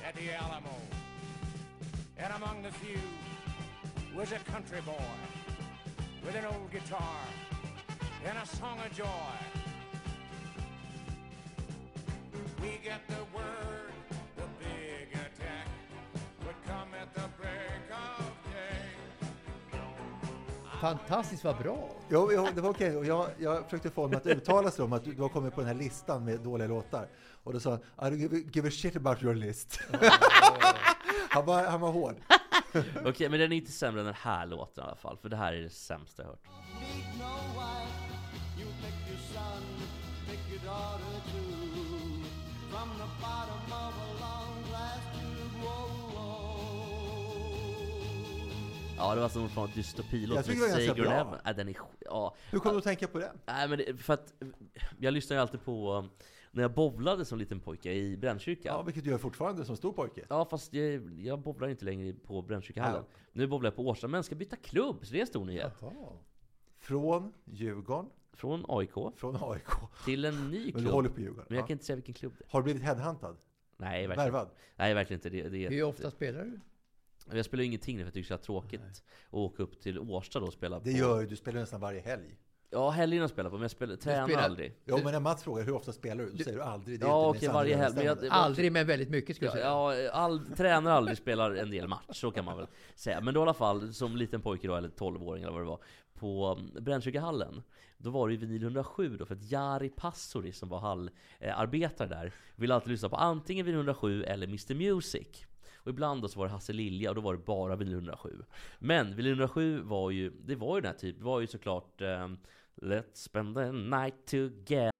at the Alamo. And among the few was a country boy with an old guitar and a song of joy. We get the word, the big attack would come at the break of day. Fantastiskt vad bra! Jo, jo det var okej. Och jag, jag försökte få honom att uttala sig om att du, du har kommit på den här listan med dåliga låtar. Och då sa han, I don't give, a- give a shit about your list. han, var, han var hård. Okej, okay, men den är inte sämre än den här låten i alla fall, för det här är det sämsta jag hört. Ja, det var som från dystopilåt Jag tycker det var ganska bra. Ja, äh, den är, ja. Hur kom du att tänka på det? Nej, men det, för att jag lyssnar ju alltid på när jag bowlade som liten pojke i Brännkyrka. Ja, Ja, vilket du gör fortfarande som stor pojke. fast jag, jag bowlar inte längre på Brännkyrkahallen. Ja. Nu bowlar jag på Årsta, men ska byta klubb, så det är en stor nyhet. Från Djurgården, Från AIK från AIK. till en ny Men du klubb. håller på Djurgården. Men jag Ja. kan inte säga vilken klubb det är. Har du blivit headhuntad? Nej, verkligen, Värvad? nej, verkligen inte. Det, det är Hur ofta spelar du? Jag spelar ingenting nu för jag tycker det är så tråkigt att åka upp till Årsta då och spela Det på... gör ju, du spelar nästan varje helg. Ja, helgerna spelar på, men jag spelar, tränar spelar- aldrig. Jo, men när Mats frågar hur ofta spelar du? Då säger du aldrig. Det Ja, okej, varje helg. Men jag. Aldrig, men väldigt mycket skulle jag Ja, säga. ja all, tränar aldrig, spelar en del match, så kan man väl säga. Men då i alla fall, som liten pojke då, eller 12-åring eller vad det var, på um, Brännkyrkahallen. Då var det ju vinyl 107 då, för att Jari Passori som var hallarbetare där, ville alltid lyssna på antingen vinyl 107 eller Mr Music. Och ibland då så var det Hasse Lilja och då var det bara vinyl 107. Men vinyl 107 var ju, det var ju den här typ, det var ju såklart um, Let's spend the night together.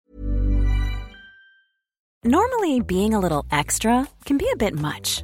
Normally, being a little extra can be a bit much,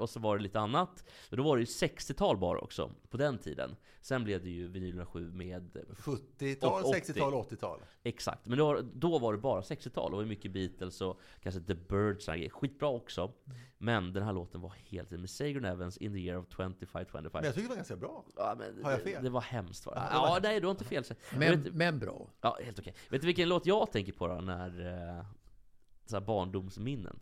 Och så var det lite annat. Men då var det ju 60-tal bara också, på den tiden. Sen blev det ju vinyl 107 med 70-tal, Och 80. 60-tal, 80-tal. Exakt, men då, då var det bara 60-tal. Det var mycket Beatles och kanske The Birds och. Skitbra också. Men den här låten var helt med Sagan Evans in the year of 2525. Men jag tycker det var ganska bra. Ja, men Har jag det, fel? det var hemskt var det. Ja, Ja, det var- nej du har inte fel. Men, vet, men bra. ja, helt okej. Vet du vilken låt jag tänker på då när... Eh, så här barndomsminnen?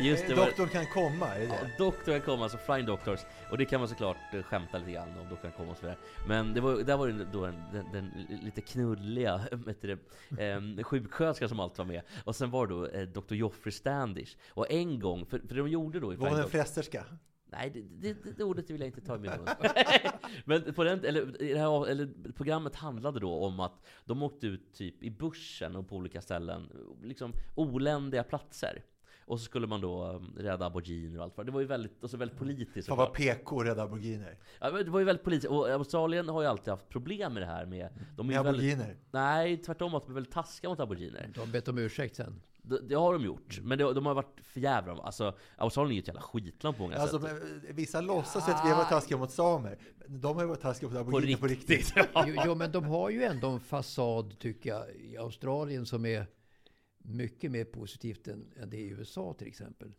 Just det, var, Doktorn kan komma, är det Ja, det? Doktor kan komma, alltså Flying Doctors. Och det kan man såklart eh, skämta lite grann om, Doktor kan komma och så vidare. Men det var, där var det då den, den, den lite knulliga det, eh, sjuksköterskan som alltid var med. Och sen var det då eh, Dr. Joffrey Standish. Och en gång, för, för de gjorde då i Var hon en frästerska? Nej, det, det, det, det ordet vill jag inte ta i min mun. Men på den, eller, det här, eller, programmet handlade då om att de åkte ut typ i bussen och på olika ställen, liksom oländiga platser. Och så skulle man då um, rädda aboriginer och allt vad det var ju väldigt, och så väldigt politiskt Fan vad. PK rädda aboriginer. ja, men Det var ju väldigt politiskt, och Australien har ju alltid haft problem med det här med... De är Med väldigt, aboriginer. nej, tvärtom att de är väldigt taskiga mot aboriginer. De har bett om ursäkt sen. Det, det har de gjort, men det, de har varit för jävla Alltså, Australien är ju ett jävla skitland på många Alltså, sätt. men, vissa låtsas att vi har varit taskiga mot samer. De har ju varit taskiga mot På aboriginer riktigt. på riktigt. Jo, jo, men de har ju ändå en fasad, tycker jag, i Australien som är mycket mer positivt än, än det i USA till exempel.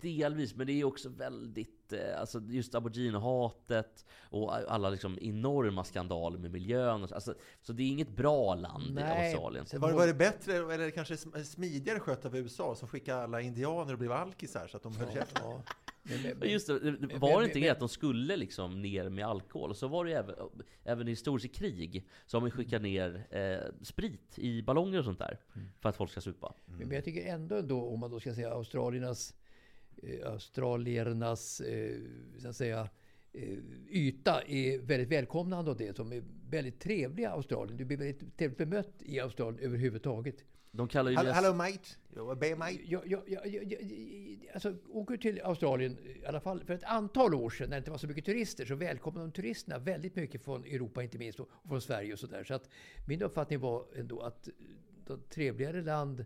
Delvis, men det är också väldigt, eh, alltså just aboriginerhatet och alla liksom enorma skandaler med miljön. och så. Alltså, så det är inget bra land i Australien. Var, har- var det bättre, eller kanske sm- smidigare skött av USA som skickade alla indianer och blev alkisar så att de höll käften? Ja, men, men, Men men, Just det, men- var det men- inte grejen att de skulle liksom ner med alkohol? Och så var det ju även, även historiskt i krig, så har man skickat ner eh, sprit i ballonger och sånt där. För att folk ska supa. men jag tycker ändå, ändå, om man då ska säga australiernas, eh, australiernas, eh, så att säga, eh, yta är väldigt välkomnande av det. Som är väldigt trevliga Australien. Du blir väldigt trevligt bemött i Australien överhuvudtaget. De kallar ju Hello, deras- hello mate! Jag be mate! Jag, jag, jag, jag, alltså, åker till Australien, i alla fall för ett antal år sedan, när det inte var så mycket turister, så välkomnade de turisterna väldigt mycket från Europa inte minst, och från Sverige och sådär. Så att min uppfattning var ändå att ett trevligare land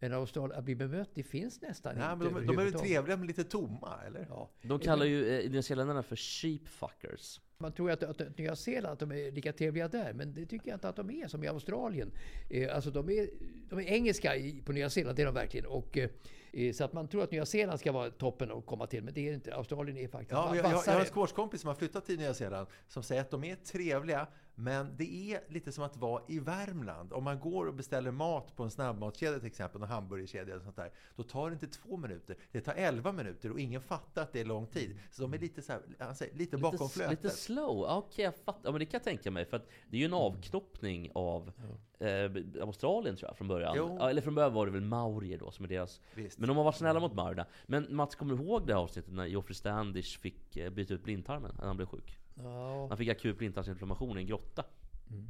än Australien att bli bemött, det finns nästan Nej, inte men de, de är väl trevliga men lite tomma, eller? Ja. De kallar ju eh, nyzeeländarna för sheepfuckers. Man tror att, att, att Nya Zeeland att de är lika trevliga där, men det tycker jag inte att de är som i Australien. Eh, alltså de är, de är engelska i, på Nya Zeeland, det är de verkligen. Och eh, Eh, Så att man tror att Nya Zeeland ska vara toppen och komma till, men det är inte. Australien är faktiskt Ja, jag, jag, jag har en squashkompis som har flyttat till Nya Zeeland som säger att de är trevliga, men det är lite som att vara i Värmland. Om man går och beställer mat på en snabbmatskedja till exempel, en hamburgerkedja eller sånt där, då tar det inte två minuter. Det tar elva minuter och ingen fattar att det är lång tid. Så de är lite så här, han säger, lite bakom Lite, flötet. lite slow, okej jag fattar. Ja, men det kan jag tänka mig. För att det är ju en avknoppning av eh, Australien tror jag från början. Jo. Eller från början var det väl maurier då som är deras... Visst. Men de har varit snälla mot maurierna. Men Mats, kommer du ihåg det här avsnittet när Geoffrey Standish fick eh, byta ut blindtarmen när han blev sjuk? Ja, Han fick akut blindtarmsinflammation i en grotta.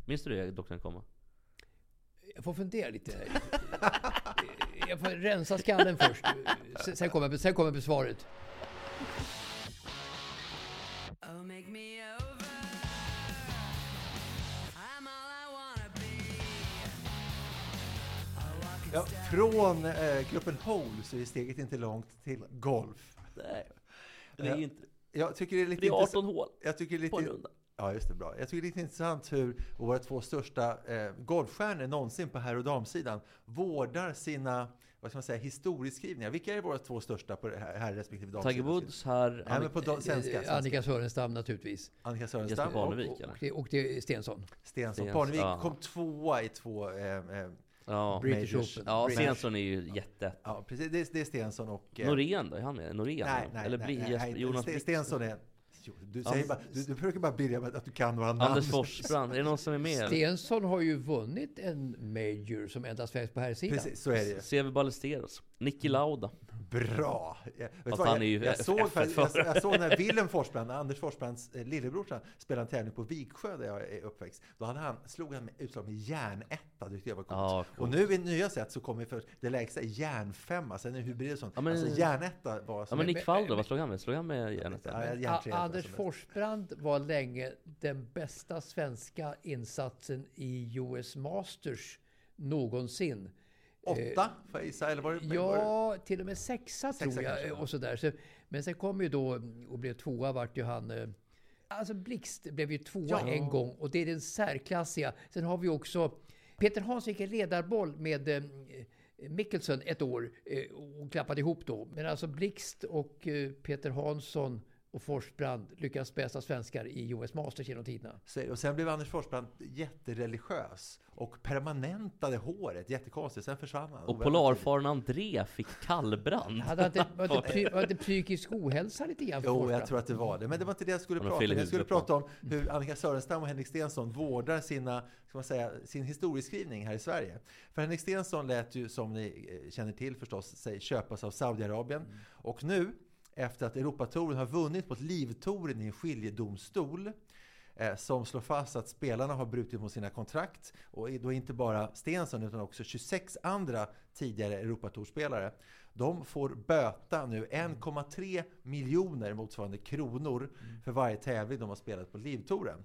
Minns du det, doktorn komma? jag får fundera lite. Jag får rensa skallen först. Sen- Sen kommer, sen kommer besvaret. Oh, make me over. I'm all I wanna be. Ja, från eh, gruppen Hole så är steget inte långt till golf. Nej. Det är ju inte... Jag tycker det är lite Det är 18 intressant- hål Jag tycker det är på en lite, runda. Ja, just det. Bra. Jag tycker det är lite intressant hur våra två största eh, golfstjärnor någonsin på herr och damsidan vårdar sina vad ska man säga, historieskrivningar. Vilka är våra två största på här, här respektive damsidan? Tiger Woods här... Nej, men på svenska. Svenska. Annika Sörenstam naturligtvis. Annika Sörenstam och Och, det, och det är Stensson. Stensson. Stens, Parnevik ja. kom tvåa i två... Eh, eh, Ja, British Majors. Open. ja British. Stensson är ju jätte... ja, precis. Det, är- det är Stensson och... eh, Norén då? Är han med? Norén? Nej, nej, eller nej, blir nej, Jesper, nej, Jonas Sten-? Stensson är... Du, säger Anders- bara, du, du försöker bara med att du kan några namn. Anders Forsbrand, är det någon som är med? Stensson har ju vunnit en Major som endast svensk på här sidan. Precis, så är det ju. Sevi Ballesteros. Nicky Lauda. Bra! Ja, vet vad, han är ju jag, jag, såg, jag, jag, jag såg när Willem Forsbrand, Anders Forsbrands eh, lillebrorsa, spelade en tävling på Viksjö där jag är uppväxt. Då hade han, slog han utslag med järnetta, det tyckte jag var coolt. Ja, Och nu i nya sätt så kommer för det lägsta är järnfemma, sen är det hybrid och sånt. Ja, men- alltså järnetta var Ja men en- Nick Faldo, vad slog han med? Slog han med järnet? Ja, Anders. Forsbrand var länge den bästa svenska insatsen i US Masters någonsin. Åtta, får jag gissa? Eller var det, var det, Ja, till och med sexa, Sexa tror jag. kanske, och sådär. Så, men sen kom ju då och blev tvåa vart ju han... eh, Alltså Blixt blev ju tvåa Ja. en gång och det är den särklassiga. Sen har vi också Peter Hansson gick en ledarboll med eh, Mickelson ett år eh, och klappade ihop då. Men alltså Blixt och eh, Peter Hansson och Forsbrand lyckas bästa svenskar i US Masters genom tiderna. Och sen blev Anders Forsbrand jättereligiös och permanentade håret, jättekonstigt. Sen försvann han. Och polarfaren André fick kallbrand. Hade han inte, var inte, psy- var inte psykisk ohälsa lite grann för Jo, Forsbrand? jag tror att det var det. Men det var inte det jag skulle prata om. Jag skulle prata om hur Annika Sörenstam och Henrik Stenson vårdar sina, ska man säga, sin historieskrivning här i Sverige. För Henrik Stenson lät ju, som ni eh, känner till förstås, sig köpas av Saudiarabien. Och nu, efter att Europatouren har vunnit mot Livtouren i en skiljedomstol, eh, som slår fast att spelarna har brutit mot sina kontrakt. Och då inte bara Stensson utan också 26 andra tidigare Europatourspelare. De får böta nu 1,3 miljoner motsvarande kronor för varje tävling de har spelat på Livtouren.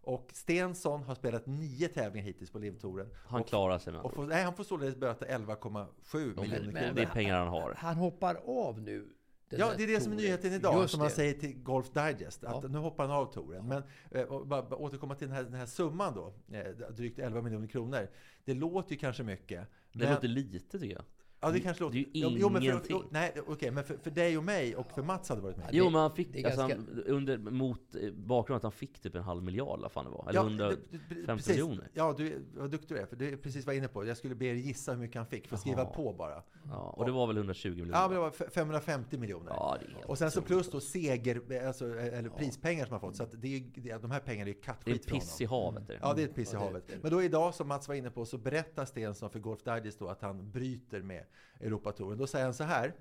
Och Stensson har spelat nio tävlingar hittills på Livtouren. Han och, klarar sig med och får, nej, han får således böta 11,7 miljoner kronor. Det är pengar han har. Han hoppar av nu. Ja, det är det som är nyheten idag, Just som man det. säger till Golf Digest. Att Ja. nu hoppar han av touren. Men eh, och bara, bara återkomma till den här, den här summan då, eh, drygt 11 miljoner kronor. Det låter ju kanske mycket. Det låter lite tycker jag. Ja, det kanske låter... det är ju Jo, jo, men för, ingenting. jo, nej, okej, men för, för dig och mig och för Mats hade det varit med. Jo det- men han fick, det är alltså, ganska- han, under, mot eh, bakgrund att han fick typ en halv miljard eller vad fan det var. Eller Ja, 150 det- det- precis. miljoner. Ja, du, vad duktig du är. För det är precis vad jag är inne på. Jag skulle be er gissa hur mycket han fick, för att skriva på bara. Ja, och det var väl 120 miljoner? Ja, men det var f- 550 miljoner. Ja, det är helt och sen så plus då seger, alltså, eller prispengar som han fått. Så att det är, det, de här pengarna är ju Det är kattskit för honom. piss i havet. Är det. Ja, det är ett piss i Ja, det- havet. det- Men då idag, som Mats var inne på, så berättar Stensson för Golf Digest då att han bryter med Europatouren. Då säger han så här.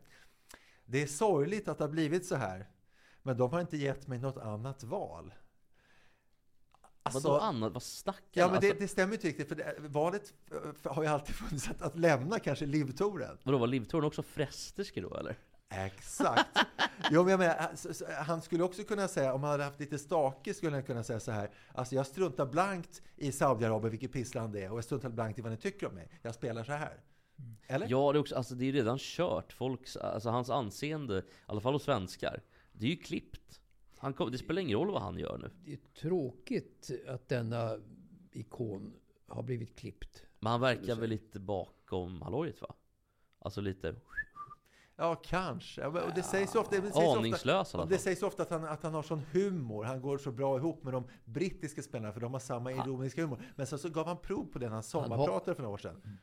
Det är sorgligt att det har blivit så här, men de har inte gett mig något annat val. Vadå annat? Vad snackar Alltså- Ja, men det, Alltså, det stämmer ju inte riktigt, för det, valet har ju alltid funnits att, att lämna kanske livtouren. Vadå, var Livtouren också fresterske då eller? Exakt. Jo, men jag menar, han skulle också kunna säga, om han hade haft lite stake, skulle han kunna säga så här. Alltså jag struntar blankt i Saudiarabien, vilket pissland det är, och jag struntar blankt i vad ni tycker om mig. Jag spelar så här. Eller? Ja, det är, också, alltså, det är redan kört. Folks, alltså, hans anseende, i alla fall hos svenskar, det är ju klippt. Han kom, det spelar ingen roll vad han gör nu. Det är tråkigt att denna ikon har blivit klippt. Men han verkar väl lite bakom hallojet va? Alltså lite... Ja, kanske. Ja, och det sägs ofta, det sägs Aningslös ofta, Det sägs ofta att han, att han har sån humor. Han går så bra ihop med de brittiska spelarna för de har samma ironiska humor. Men sen så gav han prov på den han sommarpratade för några år sedan.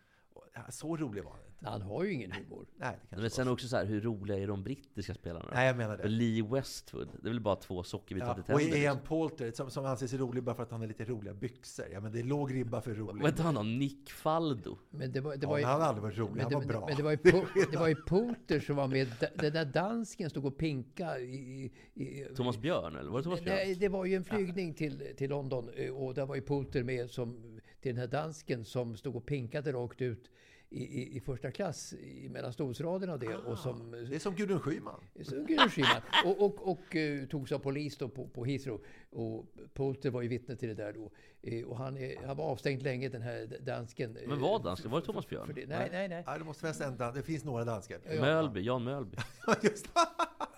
Och, ja, Så rolig var han inte. Han har ju ingen humor. Nej, det kanske Men sen var. också så här, hur roliga är de brittiska spelarna? Nej, jag menar det. Lee Westwood, det är väl bara två sockerbitar Ja, till och tänder? Ian liksom. Poulter som, som anses rolig bara för att han har lite roliga byxor. Ja, men det är låg ribba för rolig. Vad hette han då? Nick Faldo? Men det var, det Ja, var ju, men han har aldrig varit rolig. men Han det, var bra. Men det var ju, Po- det var ju Poulter som var med. Den där dansken stod och pinka i... i, i Thomas Björn, eller var det Thomas Nej, Björn? det var ju en flygning till, till London eh, och där var ju Poulter med som, till den här dansken som stod och pinkade rakt ut i, i, i första klass i, mellan stolsraderna och det. Och som, Det är som Gudrun Schyman. så Gudrun Schyman. Och, och, och eh, togs av polis då på, på Heathrow. Och Poulter var ju vittne till det där då. Eh, och han, han var avstängd länge, den här dansken. Men vad dansken? Var det Thomas Björn? för det. Nej, nej, nej. Ja, det måste finnas en dan- Det finns några danskar. Ja. Mölby, Jan Mölby. Just det.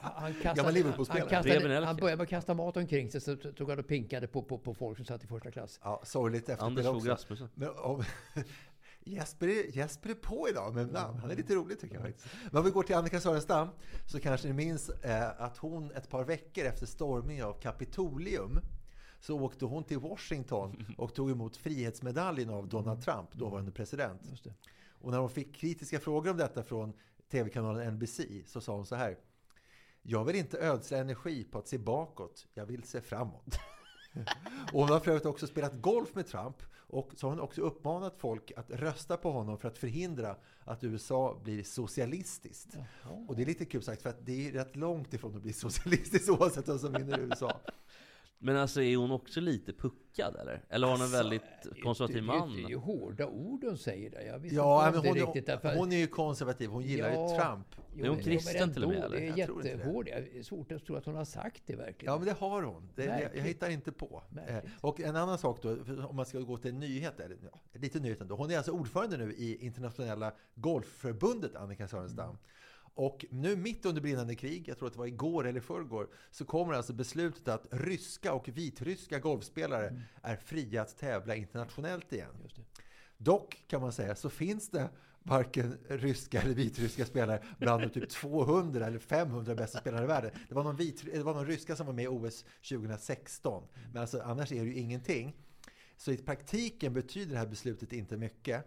Han, kastade, han, han, kastade, han började med att kasta mat omkring sig, så tog han och pinkade på, på, på folk som satt i första klass. Ja, sorgligt Anders Fogh också. Rasmussen. Men om, Jesper, är, Jesper är på idag med namn. Han är lite rolig tycker jag faktiskt. Men om vi går till Annika Sörenstam så kanske ni minns eh, att hon ett par veckor efter stormningen av Kapitolium så åkte hon till Washington och tog emot frihetsmedaljen av Donald Trump, dåvarande president. Och när hon fick kritiska frågor om detta från tv-kanalen NBC så sa hon så här. Jag vill inte ödsla energi på att se bakåt, jag vill se framåt. Och hon har för övrigt också spelat golf med Trump och så har hon också uppmanat folk att rösta på honom för att förhindra att USA blir socialistiskt. Och det är lite kul sagt för att det är rätt långt ifrån att bli socialistiskt oavsett vem som vinner i USA. Men alltså är hon också lite puckad eller? Eller har hon en väldigt konservativ det, man? Det är ju hårda ord hon säger där. Jag visste Ja, inte det hon, riktigt. därför- hon är ju konservativ, hon gillar ju Ja, Trump. Jo, Är hon kristen men till och med, ändå, eller? Det är Jag det. jättehård. Det är svårt att tro att hon har sagt det verkligen. Ja, men det har hon. Det, jag, jag hittar inte på. Eh, Märkligt. och en annan sak då, om man ska gå till en nyhet, eller ja, lite nyhet ändå. Hon är alltså ordförande nu i internationella golfförbundet, Annika Sörenstam. Mm. Och nu mitt under brinnande krig, jag tror att det var igår eller förrgår, så kommer alltså beslutet att ryska och vitryska golfspelare är fria att tävla internationellt igen. Mm. Dock kan man säga så finns det varken ryska eller vitryska spelare bland de typ 200 eller 500 bästa spelarna i världen. Det var någon, vit, det var någon ryska som var med i OS 2016. Men alltså, annars är det ju ingenting. Så i praktiken betyder det här beslutet inte mycket.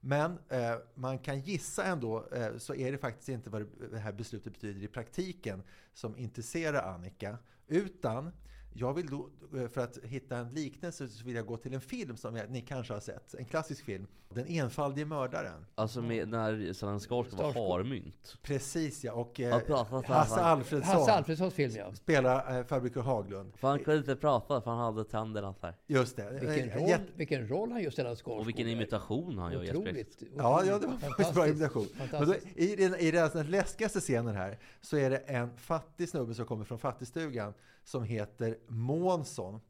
Men eh, man kan gissa ändå eh, så är det faktiskt inte vad det här beslutet betyder i praktiken som intresserar Annika. Utan jag vill då, eh, för att hitta en liknelse så vill jag gå till en film som jag, ni kanske har sett. En klassisk film. Den enfaldige mördaren. Alltså med, när Stellan Skarsgård var harmynt. Precis ja. Och eh. Hasse Alfredsson Hasse Alfredsons film, ja. spelar eh, farbror Haglund. För han kunde inte prata för han hade tänderna så här. Just det. Vilken Eh, roll, jätte- vilken roll han gör Stellan Skarsgård. Och vilken imitation han gör. Otroligt. Ja, ja, det var faktiskt bra imitation. Men då. I den, i den läskigaste scenen här så är det en fattig snubbe som kommer från fattigstugan som heter Månsson.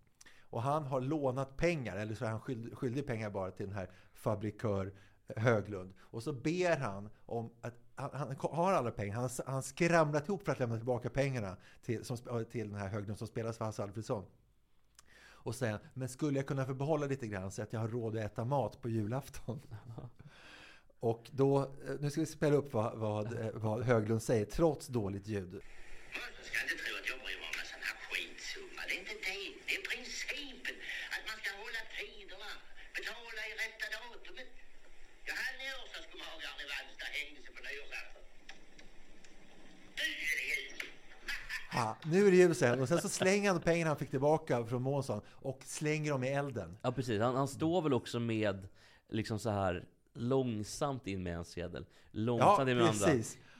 Och han har lånat pengar, eller så är han skyld, skyldig pengar bara till den här fabrikör eh, Höglund. Och så ber han om att han, han har alla pengar. Han har han skramlat ihop för att lämna tillbaka pengarna till, som, till den här Höglund som spelas för Hasse Alfredsson. Och säger men skulle jag kunna få behålla lite grann så att jag har råd att äta mat på julafton? Och då, eh, nu ska vi spela upp vad, vad, vad Höglund säger, trots dåligt ljud. Du ska inte tro att jag bryr mig om en sån här skitsumma. Det är inte det. Det är principen. Att man ska hålla tiderna. Betala i rätta datumet. Jag hade en nyårsdagskomagaren i Vallsta hängde sig på nyårsafton. Nu är det ljus. Ha, nu är det ljus igen. Och sen så slänger han pengarna han fick tillbaka från Månsson och slänger dem i elden. Ja precis, han, han står väl också med liksom så här långsamt in med en sedel, långsamt Ja, in med andra.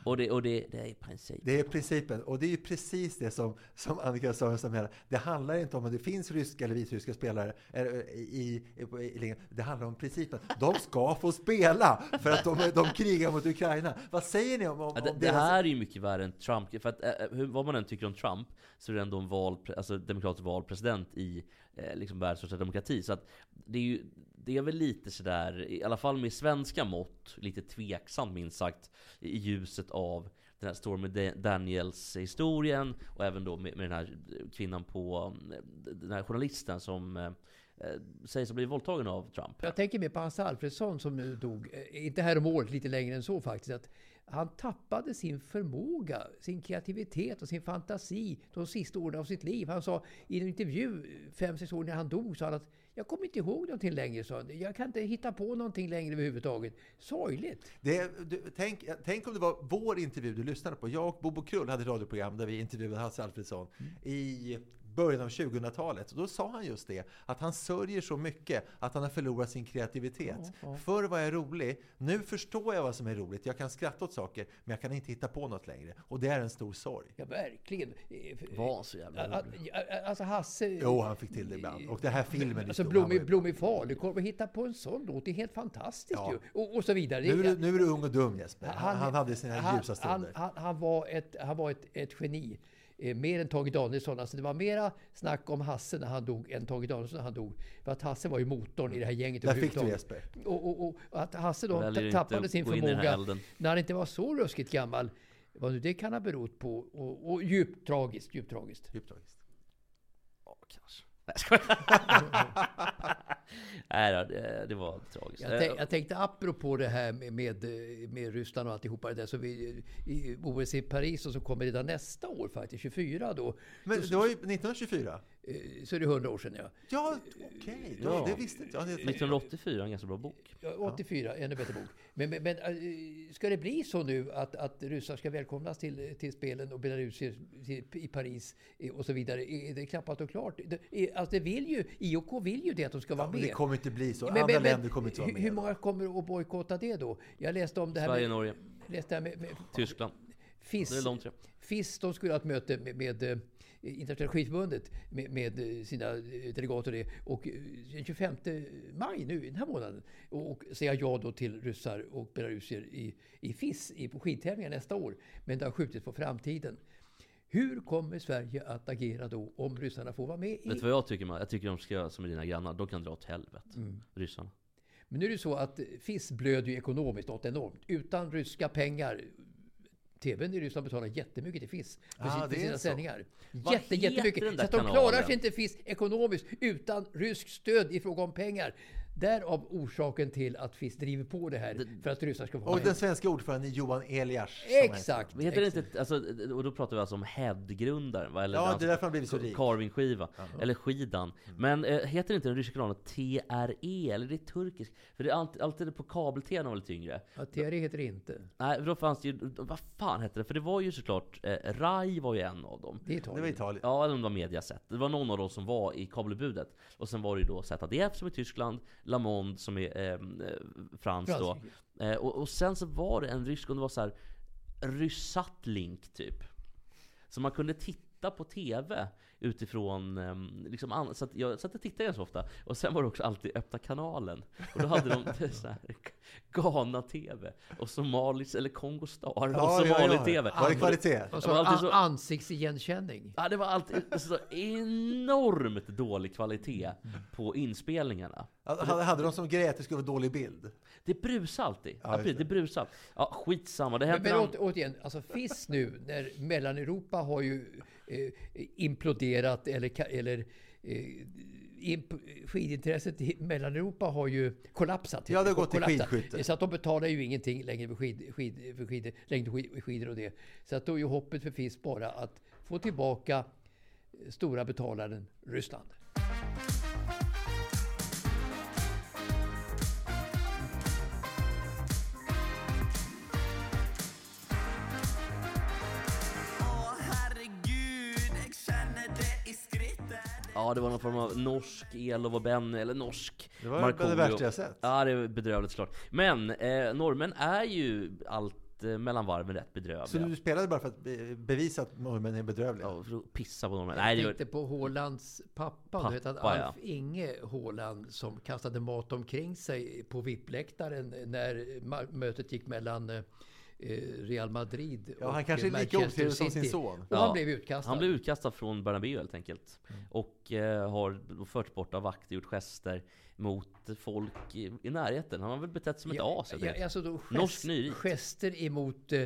Och det, och det, det är i princip. Det är principen. Och det är ju precis det som, som Annika Sörensen menar. Det handlar inte om att det finns ryska eller vitryska spelare eh, i, i, i, Det handlar om principen. De ska få spela för att de, de krigar mot Ukraina. Vad säger ni om, om, det, om det deras- här är ju mycket värre än Trump. För att, eh, hur, vad man än tycker om Trump, så är det ändå en vald, alltså demokratiskt vald president i eh, liksom världens största demokrati. Så att det är ju det är väl lite sådär, i alla fall med svenska mått, lite tveksamt minst sagt, i ljuset av den här Stormy Daniels historien och även då med, med den här kvinnan på, mm, den här journalisten som eh, eh, sägs ha blivit våldtagen av Trump. Jag tänker mer på Hans Alfredsson som nu dog, eh, inte här om året, lite längre än så faktiskt. Att han tappade sin förmåga, sin kreativitet och sin fantasi de sista åren av sitt liv. Han sa i en intervju fem, sex år när han dog, sa han att jag kommer inte ihåg någonting längre. sa han. Jag kan inte hitta på någonting längre överhuvudtaget. Sorgligt. Det, du, tänk, tänk om det var vår intervju du lyssnade på. Jag och Bobo Krull hade ett radioprogram där vi intervjuade Hasse Alfredson i början av 2000-talet. Och då sa han just det, att han sörjer så mycket att han har förlorat sin kreativitet. Förr var jag rolig, nu förstår jag vad som är roligt. Jag kan skratta åt saker, men jag kan inte hitta på något längre. Och det är en stor sorg. Ja, verkligen. Var så jävla rolig. Alltså Hasse... Jo, han fick till det ibland. Och den här filmen Alltså Blommig, falukorv, att hitta på en sån låt, det är helt fantastiskt Ja. ju. Och, och så vidare. Nu är, du, nu är du ung och dum Jesper. Han, han hade sina han- ljusa stunder. Han, han, han var ett, han var ett, ett geni. Eh, mer än Tage Danielsson. Alltså det var mera snack om Hasse när han dog än Tage Danielsson när han dog. För att Hasse var ju motorn i det här gänget Där fick du. Jesper. Och, och, och att Hasse då tappade sin förmåga när han inte var så ruskigt gammal. Vad nu det kan ha berott på. Och, och djupt tragiskt, djupt tragiskt. Djupt tragiskt. Ja, kanske. Nej. Nej då, det, det var tragiskt. Jag, tänk, jag tänkte apropå det här med, med, med Ryssland och alltihopa det där. Så vi, i OS i Paris och så kommer redan nästa år faktiskt, 24 då. Men det var ju 1924. Eh, Så är det 100 år sedan ja. Ja, okej. Ja. Det visste inte jag. Det- 1984, en ganska bra bok. Ja, 84, ännu bättre bok. Men, men, men äh, ska det bli så nu att, att ryssar ska välkomnas till, till spelen och belarusier till, i Paris eh, och så vidare? Är det knappast och klart? Det, alltså det vill ju, IOK vill ju det att de ska vara Ja, men med. det kommer inte bli så. Men- Andra länder kommer inte vara hur- med. Hur många kommer att bojkotta det då? Jag läste om det här Sverige, med... Norge, Läste här med, med Tyskland. FIS. Det är de tre. FIS, de skulle ha ett möte med, med eh, Internationella skidförbundet med, med sina delegater och det. Och eh, den 25 maj nu, den här månaden, och, och säga ja då till ryssar och belarusier i, i FIS i, på skidtävlingar nästa år. Men det har skjutits på framtiden. Hur kommer Sverige att agera då om ryssarna får vara med i... Vet du vad jag tycker? Man? Jag tycker de ska göra som dina grannar. De kan dra åt helvete. Mm. Ryssarna. Men nu är det så att FIS blöder ju ekonomiskt något enormt. Utan ryska pengar TVn i Ryssland betalar jättemycket till FIS för, Ah, sin, för det är sina sändningar. Jätte, jättemycket. Så att de klarar sig inte FIS ekonomiskt utan ryskt stöd i fråga om pengar. Därav orsaken till att FIS driver på det här för att ryssar ska få Och vara den med. svenska ordföranden Johan Elias. Exakt! Heter det exakt. inte, alltså, och då pratar vi alltså om Head-grundaren va? Eller Ja, hans det är därför han blivit så rik. Carvingskiva. Eller skidan. Men eh, heter inte den ryska kanalen TRE? Eller det är turkisk? För det är alltid, alltid på kabel-tv när lite yngre. Ja, TRE heter det inte. Nej, för då fanns det ju, vad fan hette det? För det var ju såklart, eh, RAI var ju en av dem. Det är Det var Italien. Italien. Ja, eller om det var Mediaset. Det var någon av dem som var i kabelbudet. Och sen var det ju då ZDF som är Tyskland, La Monde som är eh, Frans då. Eh, och, och sen så var det en rysk, och det var så här Ryssat-link typ. Så man kunde titta på TV utifrån, ehm, liksom, så att jag satt och tittade ganska ofta. Och sen var det också alltid öppna kanalen. Och då hade de så här Ghana-TV och Somalis, eller Kongo Star och Ja, ja, ja. Somali-TV. Var det kvalitet? Och Det så var alltid så- an- ansiktsigenkänning. Ja, det var alltid så enormt dålig kvalitet på inspelningarna. Hade, hade de som grej att det skulle vara dålig bild? Det brusar alltid. Ja, precis, det brusar. Ja, skitsamma. Det Men, men återigen, alltså FIS nu, när Mellaneuropa har ju eh, imploderat eller, eller eh, imp, skidintresset i Mellaneuropa har ju kollapsat. Ja, det har gått till skidskytte. Så att de betalar ju ingenting längre för, skid, skid, för skid, längdskidor och det. Så att då är ju hoppet för FIS bara att få tillbaka stora betalaren Ryssland. Ja, det var någon form av norsk Elof och Benny, eller norsk Det var Markoolio. det värsta jag sett. Ja, det är bedrövligt såklart. Men eh, norrmän är ju allt eh, mellan varven rätt bedrövliga. Så du spelade bara för att be- bevisa att norrmän är bedrövliga? Ja, för att pissa på norrmän. Nej, det Jag gör... tänkte på Hålands pappa, du vet att Pappa, Alf Inge Håland som kastade mat omkring sig på VIP-läktaren när ma- mötet gick mellan eh, Real Madrid Ja, och han kanske är lika otrevlig som sin son. Och Ja, han blev utkastad. Han blev utkastad från Bernabéu helt enkelt. Mm. Och eh, har förts bort av vakter, gjort gester mot folk i, i närheten. Han har väl betett som ett as ja, alltså då gest, Norsk nyrit. Gester emot eh,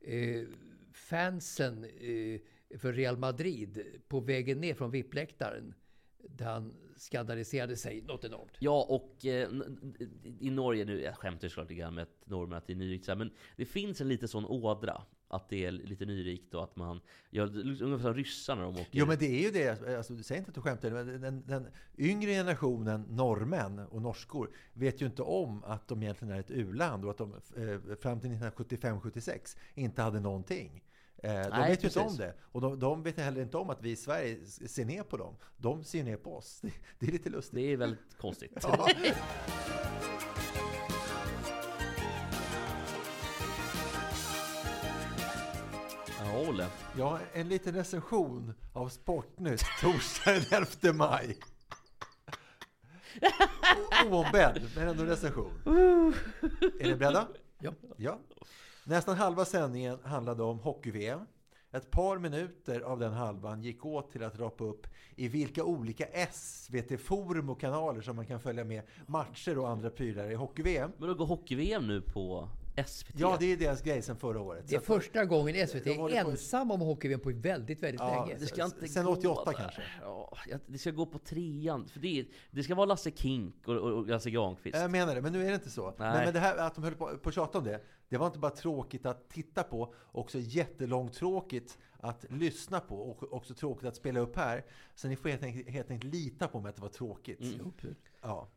eh, fansen eh, för Real Madrid på vägen ner från VIP-läktaren. där han skandaliserade sig något enormt. Ja, och eh, i Norge nu, jag skämtar ju såklart lite grann med att norrmän att det är nyrikt men det finns en lite sån ådra. Att det är lite nyrikt och att man, ja, ungefär som ryssarna de åker. Jo men det är ju det, alltså, du säger inte att du skämtar, men den, den yngre generationen norrmän och norskor vet ju inte om att de egentligen är ett u-land och att de eh, fram till 1975-76 inte hade någonting. Eh, de Nej, vet ju inte om det. Och de, de vet heller inte om att vi i Sverige ser ner på dem. De ser ner på oss. Det, det är lite lustigt. Det är väldigt konstigt. Ja. Ja, Olle. Ja, en liten recension av Sportnytt torsdag den 11 maj. Oombedd, men ändå recension. Är ni beredda? Ja. ja. Nästan halva sändningen handlade om hockey-VM. Ett par minuter av den halvan gick åt till att rapa upp i vilka olika SVT-forum och kanaler som man kan följa med matcher och andra prylar i hockey-VM. Men då går hockey-VM nu på SVT? Ja, det är deras grej sedan förra året. Det är första gången SVT är på- ensam om hockey-VM på väldigt, väldigt Ja, länge. Det ska inte Sen gå 88 där. kanske. Ja, det ska gå på trean. För det, det ska vara Lasse Kink och, och, och Lasse Granqvist. Jag menar det, men nu är det inte så. Nej. Men, men det här att de höll på, på att tjata om det, det var inte bara tråkigt att titta på, också jättelångtråkigt att lyssna på och också tråkigt att spela upp här. Så ni får helt enkelt, helt enkelt lita på mig att det var tråkigt. Mm. Ja.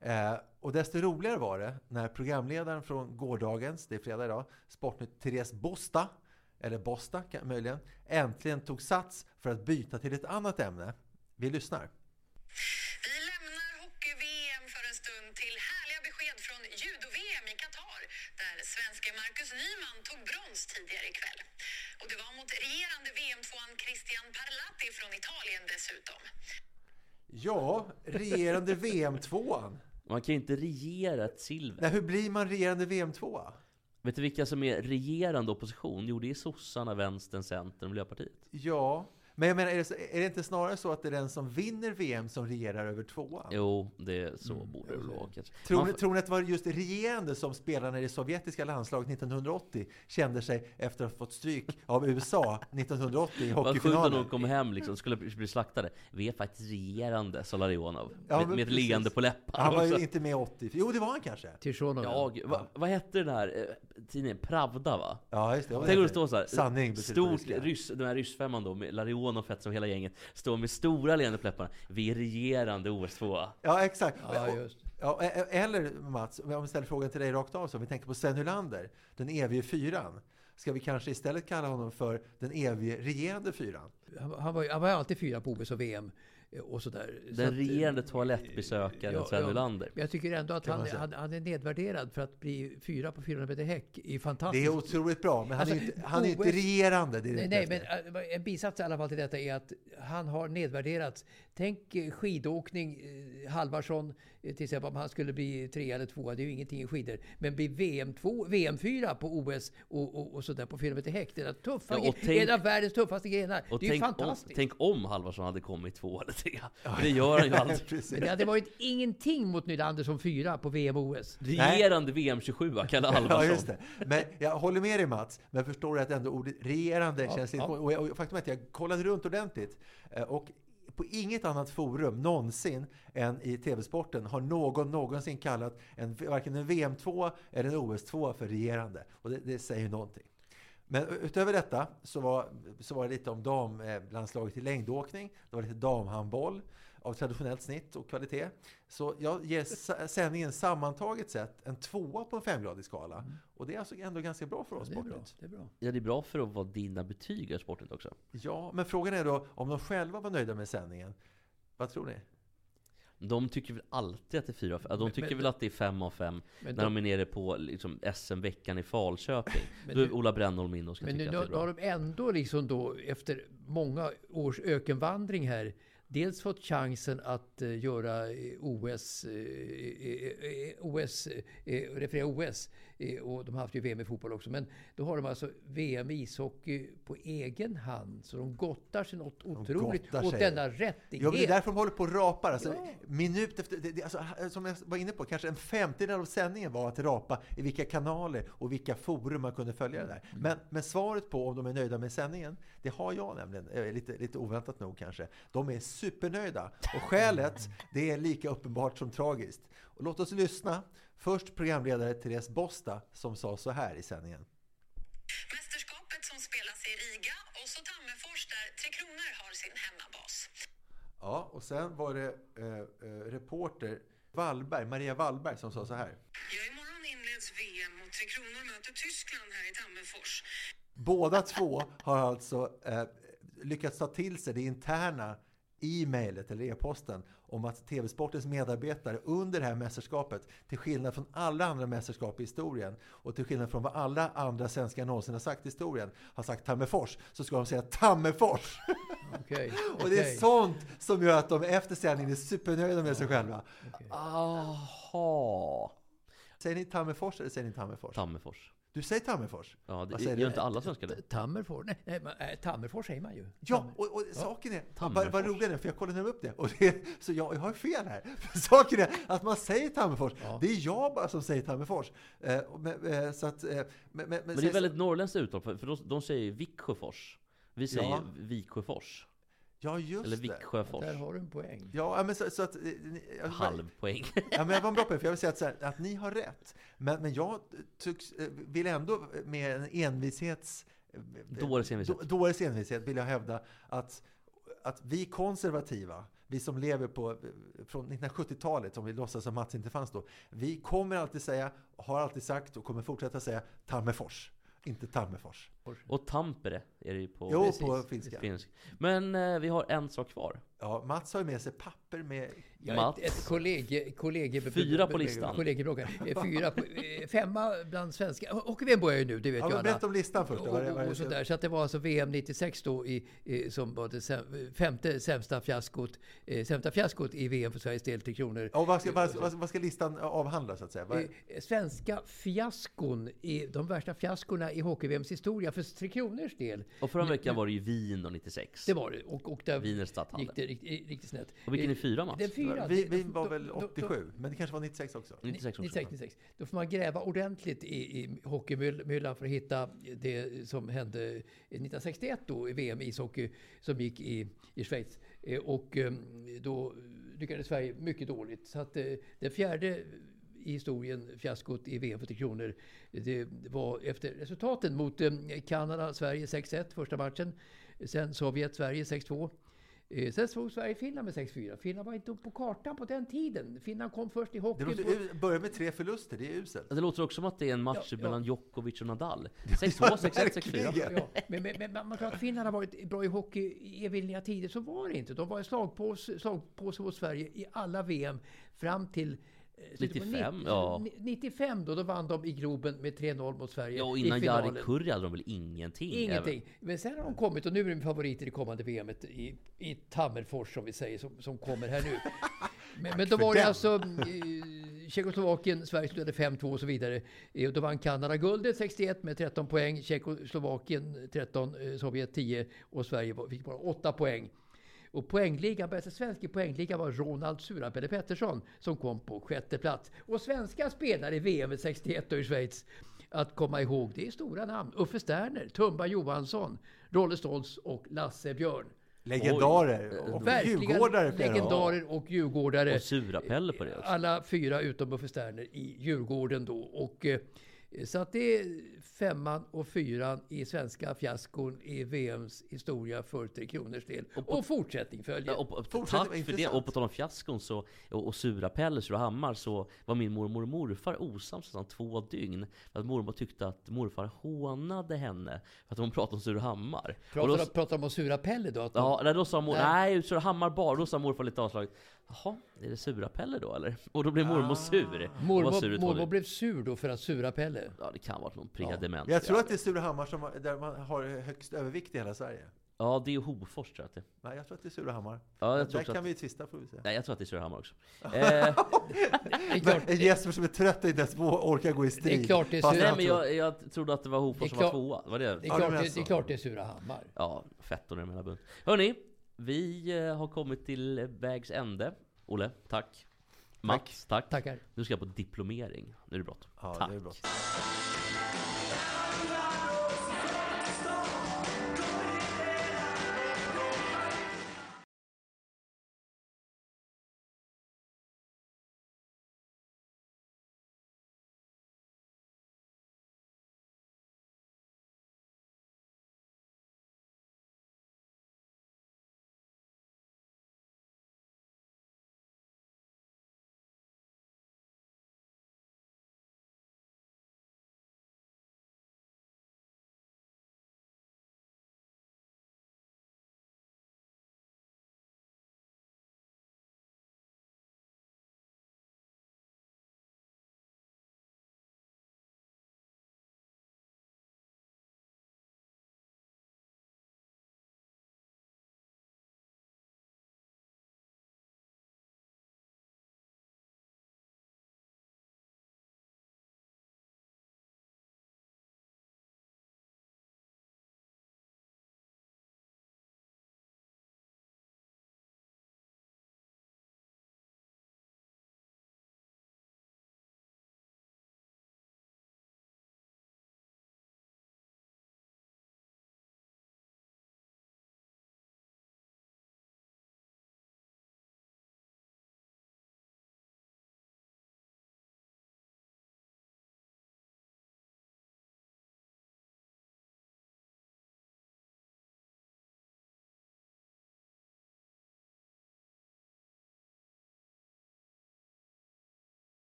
Eh, och desto roligare var det när programledaren från gårdagens, det är fredag idag, Sportnytt, Therese Bosta, eller Bosta möjligen, äntligen tog sats för att byta till ett annat ämne. Vi lyssnar. Vi lämnar hockey-VM för en stund till härliga besked från judo-VM i Qatar där svenske Marcus Nyman tog brons tidigare ikväll. Och det var mot regerande VM-tvåan Christian Parlati från Italien dessutom. Ja, regerande VM-tvåan. Man kan ju inte regera ett silver. Nej, hur blir man regerande VM-tvåa? Vet du vilka som är regerande opposition? Jo, det är sossarna, vänstern, centern och Miljöpartiet. Ja, men jag menar, är det, så- är det inte snarare så att det är den som vinner VM som regerar över tvåan? Jo, det är så borde det vara kanske. Tror Man ni, tror ni att det var just regerande som spelarna i det sovjetiska landslaget 1980 kände sig efter att ha fått stryk av USA 1980 i Vad sjukt om hockeyfinalen? de kom hem liksom, skulle bli slaktade. Vi är faktiskt regerande, sa Larionov. Ja, med, ett leende på läpparna. Han var ju inte med 80. Jo, det var han kanske. Tishonov, Ja, gud, vad, vad hette den här eh, tidningen? Pravda va? Ja, just det. Ja, Tänk om det står så här. Sanning Stort, ryss, den här ryssfemman då, med Larionov, Fetz och hela gänget, står med stora leende på läpparna. Vi är regerande OS2. Ja, exakt. Ja, just. Ja, e- e- eller Mats, om jag ställer frågan till dig rakt av så. Vi tänker på Sven Hylander, den evige fyran. Ska vi kanske istället kalla honom för den evige regerande fyran? Han, han, var, han var alltid fyra på OS och VM. Eh, Och sådär. Så Den att, eh, regerande toalettbesökaren ja, Sven ja. Hylander. Men jag tycker ändå att han, han, han är nedvärderad för att bli fyra på 400 meter häck. är Det fantastiskt. är otroligt bra, men han är ju Alltså, inte, han är ju inte OS regerande. Det är det Nej, nej, men äh, en bisats i alla fall till detta är att han har nedvärderats. Tänk eh, skidåkning, eh, Halvarsson eh, till exempel om han skulle bli tre eller tvåa, det är ju ingenting i skidor. Men bli VM, två, VM fyra på OS och, och, och sådär på 400 meter häck. Det är tuffa, Ja, tänk- en av världens tuffaste grenar. Det är ju tänk om, fantastiskt. tänk om Halvarsson hade kommit två eller tre. Det gör han ju aldrig. Men det hade varit ingenting mot Nylander som fyra på VM och OS. Regerande VM 27 Kalle Ja, Halvarsson. just det. Men jag håller med dig Mats, men förstår du att ändå ordet regerande Ja, känns lite... ja. Och, jag, och faktum är att jag kollade runt ordentligt eh, och på inget annat forum någonsin än i TV-sporten har någon någonsin kallat en, varken en VM-2 eller en OS-2 för regerande. Och det, det säger ju någonting. Men utöver detta så var, så var det lite om damlandslaget eh, i längdåkning. Det var lite damhandboll av traditionellt snitt och kvalitet. Så jag ger sändningen sammantaget sett en tvåa på en femgradig skala. Och det är alltså ändå ganska bra för oss Det är bra. Sportnytt. Det är bra. Ja, det är bra för att vara dina betyg i sporten också. Ja, men frågan är då om de själva var nöjda med sändningen. Vad tror ni? De tycker väl alltid att det är fyra av fem. De Men- tycker men- väl att det är fem av fem Men när de- de är nere på liksom, SM-veckan i Falköping. Men Då är Ola Brännholm inne och ska Men nu, tycka nu att det är har bra. de ändå liksom då efter många års ökenvandring här dels fått chansen att eh, göra eh, OS, eh, OS referera OS och de har haft ju VM i fotboll också. Men då har de alltså VM i ishockey på egen hand. Så de gottar sig något otroligt gottar åt sig. denna rättighet. Ja, men det är därför de håller på och rapar. Alltså, Ja. Minut efter, det, det, alltså, som jag var inne på, kanske en femtedel av sändningen var att rapa i vilka kanaler och vilka forum man kunde följa det där. Mm. Men, men svaret på om de är nöjda med sändningen, det har jag nämligen, eh, lite, lite oväntat nog kanske. De är supernöjda. Och skälet, det är lika uppenbart som tragiskt. Och låt oss lyssna. Först programledare Therese Bosta som sa så här i sändningen. Mästerskapet som spelas i Riga och så Tammerfors där Tre Kronor har sin hemmabas. Ja, och sen var det eh, eh, reporter Wallberg, Maria Wallberg som sa så här. Ja, imorgon inleds VM och Tre Kronor möter Tyskland här i Tammerfors. Båda två har alltså eh, lyckats ta till sig det interna e-mailet eller e-posten om att TV-sportens medarbetare under det här mästerskapet, till skillnad från alla andra mästerskap i historien och till skillnad från vad alla andra svenskar någonsin har sagt i historien, har sagt Tammerfors, så ska de säga Tammerfors! Okej, och det är sånt som gör att de efter sändningen är supernöjda med sig själva. Aha. Säger ni Tammerfors eller säger ni Tammerfors? Tammerfors. Du säger Tammerfors? Ja, Vad det säger gör du? inte alla svenskar det? Tammerfors? Nej, äh, Tammerfors säger man ju. Ja, och, och saken är, vad, Tammerfors. vad roligt det är, för jag kollade upp det, och det så jag, jag har fel här. För saken är att man säger Tammerfors, det är jag bara som säger Tammerfors. Eh, men, eh, så att, eh, men, men, men, det är väldigt norrländskt uttal, för för de, de säger Viksjöfors. Vi säger Ja. Viksjöfors. Ja, just Eller. Viksjöfors. Där har du en poäng. Ja, men så, så att... eh, ni- jag- Halv poäng. Ja, men jag var en bra poäng, för jag vill säga att, så här, att ni har rätt. Men, men jag tycks, eh, vill ändå med en envishets... eh, Dåres envishet. då- Dåres envishet vill jag hävda att, att vi konservativa, vi som lever på, från 1970-talet, om vi låtsas som Mats inte fanns då, vi kommer alltid säga, har alltid sagt och kommer fortsätta säga Tammerfors, inte Tammerfors. Och Tampere är det ju på, Jo, Precis. på finska. finsk. Men eh, vi har en sak kvar. Ja, Mats har ju med sig papper med... Ja, Mats. ett, ett kollegie, kollegie, Fyra på listan. Eh, Fyra, på- eh, femma bland svenska. Hockey-VM börjar ju nu, det vet Ja, ju alla. berätta om listan först. då. Och, och, och som- sådär. Så att det var alltså VM 96 då i, i, som var det säm- femte sämsta fiaskot, eh, sämsta fiaskot i VM för Sveriges del, Tre Kronor. Och vad, ska, vad, vad, vad ska listan avhandla så att säga? Vad, Eh, Svenska fiaskon, i, de värsta fiaskorna i hockey-VMs historia för Tre Kronors del. Och förra veckan var det ju Wien och 96. Det var det. Och, och där Wiener gick det riktigt, riktigt snett. Och vilken är Eh, fyra, Mats? Den fyra. vi, det- vi då- var då- väl då- då- 87, men det kanske var 96 också? 96 också. 96, 96. Då får man gräva ordentligt i, i hockeymyllan för att hitta det som hände 1961 då i VM i ishockey som gick i, i Schweiz. Eh, Och eh, då lyckades Sverige mycket dåligt. Så att eh, det fjärde i historien, fiaskot i VM för Tre Kronor, det var efter resultaten mot eh, Kanada, Sverige 6-1 första matchen. Sen Sovjet, Sverige 6-2. Eh, Sen slog Sverige Finland med 6-4. Finland var inte upp på kartan på den tiden. Finland kom först i Det hockeyn. låter, på- börja med tre förluster, det är uselt. Det låter också som att det är en match Ja, ja. mellan Djokovic och Nadal. 6-2, 6-1, 6-4. verkligen. Ja, men, men, men man tror att Finland har varit bra i hockey i evinnerliga tider. Så var det inte. De var en slagpåse, slagpåse mot Sverige i alla VM fram till 95, 90 ja. 95 då, då vann de i Globen med 3-0 mot Sverige Ja, och innan Jari. Kurri hade de väl ingenting? Ingenting. Men sen har de kommit och nu är de favoriter i kommande VM i, i Tammerfors som vi säger, som, som kommer här nu. Men, men då var det den. alltså eh, Tjeckoslovakien, Sverige slutade 5-2 och så vidare. Eh, Och då vann Kanada guldet 61 med 13 poäng, Tjeckoslovakien 13, eh, Sovjet 10 och Sverige fick bara 8 poäng. Och poängligan, bästa svensk i poängligan var Ronald Surapelle Pettersson som kom på sjätte plats. Och svenska spelare i VM 61 då i Schweiz att komma ihåg, det är stora namn. Uffe Sterner, Tumba Johansson, Rolle Stoltz och Lasse Björn. Legendarer och Verkligen djurgårdare. legendarer och djurgårdare. Och Sura-Pelle på det också. Alla fyra utom Uffe Sterner i Djurgården då. Och, eh, så att det är femman och fyran i svenska fiaskon i VMs historia för Tre Kronors del. Och, fortsättning följer. Och, och, Fortsätt, tack för det. Och på tal om fiaskon så, och, och Sura-Pelle, Surahammar, så var min mormor och morfar osams nästan två dygn. För att mormor tyckte att morfar hånade henne för att hon pratade om Surahammar. Och Pratar, då- de, pratar de om Sura Pelle då? Att de, Ja, nej, då sa mor, Nej. nej, Surahammar bara. Då sa morfar lite avslaget. Jaha, är det Sura-Pelle då eller? Och då blev mormor sur. Var sur mormor, i mormor blev sur då för att Sura Pelle. Ja, det kan ha varit någon predement. Jag tror att det är Surahammar som, har- där man har högst övervikt i hela Sverige. Ja, det är Hofors tror jag att det är. Nej, jag tror att det är Surahammar. Ja, jag tror där kan att... vi tvista får vi se. Nej, jag tror att det är Surahammar också. Eh, Jesper som är trött och inte ens orkar gå i strid. Det är klart det är Fast Sura- nej, men tror- jag, jag trodde att det var Hofors som var tvåa. Det var det? det, är Ja, klart det är det, så. det är klart det är Surahammar. Ja, fettorna mellan bunt. Hörni, vi eh, har kommit till vägs ände. Olle, tack. Mats, tack. Tackar. Nu ska jag på diplomering. Nu är det brått. Ja, tack. det är bra.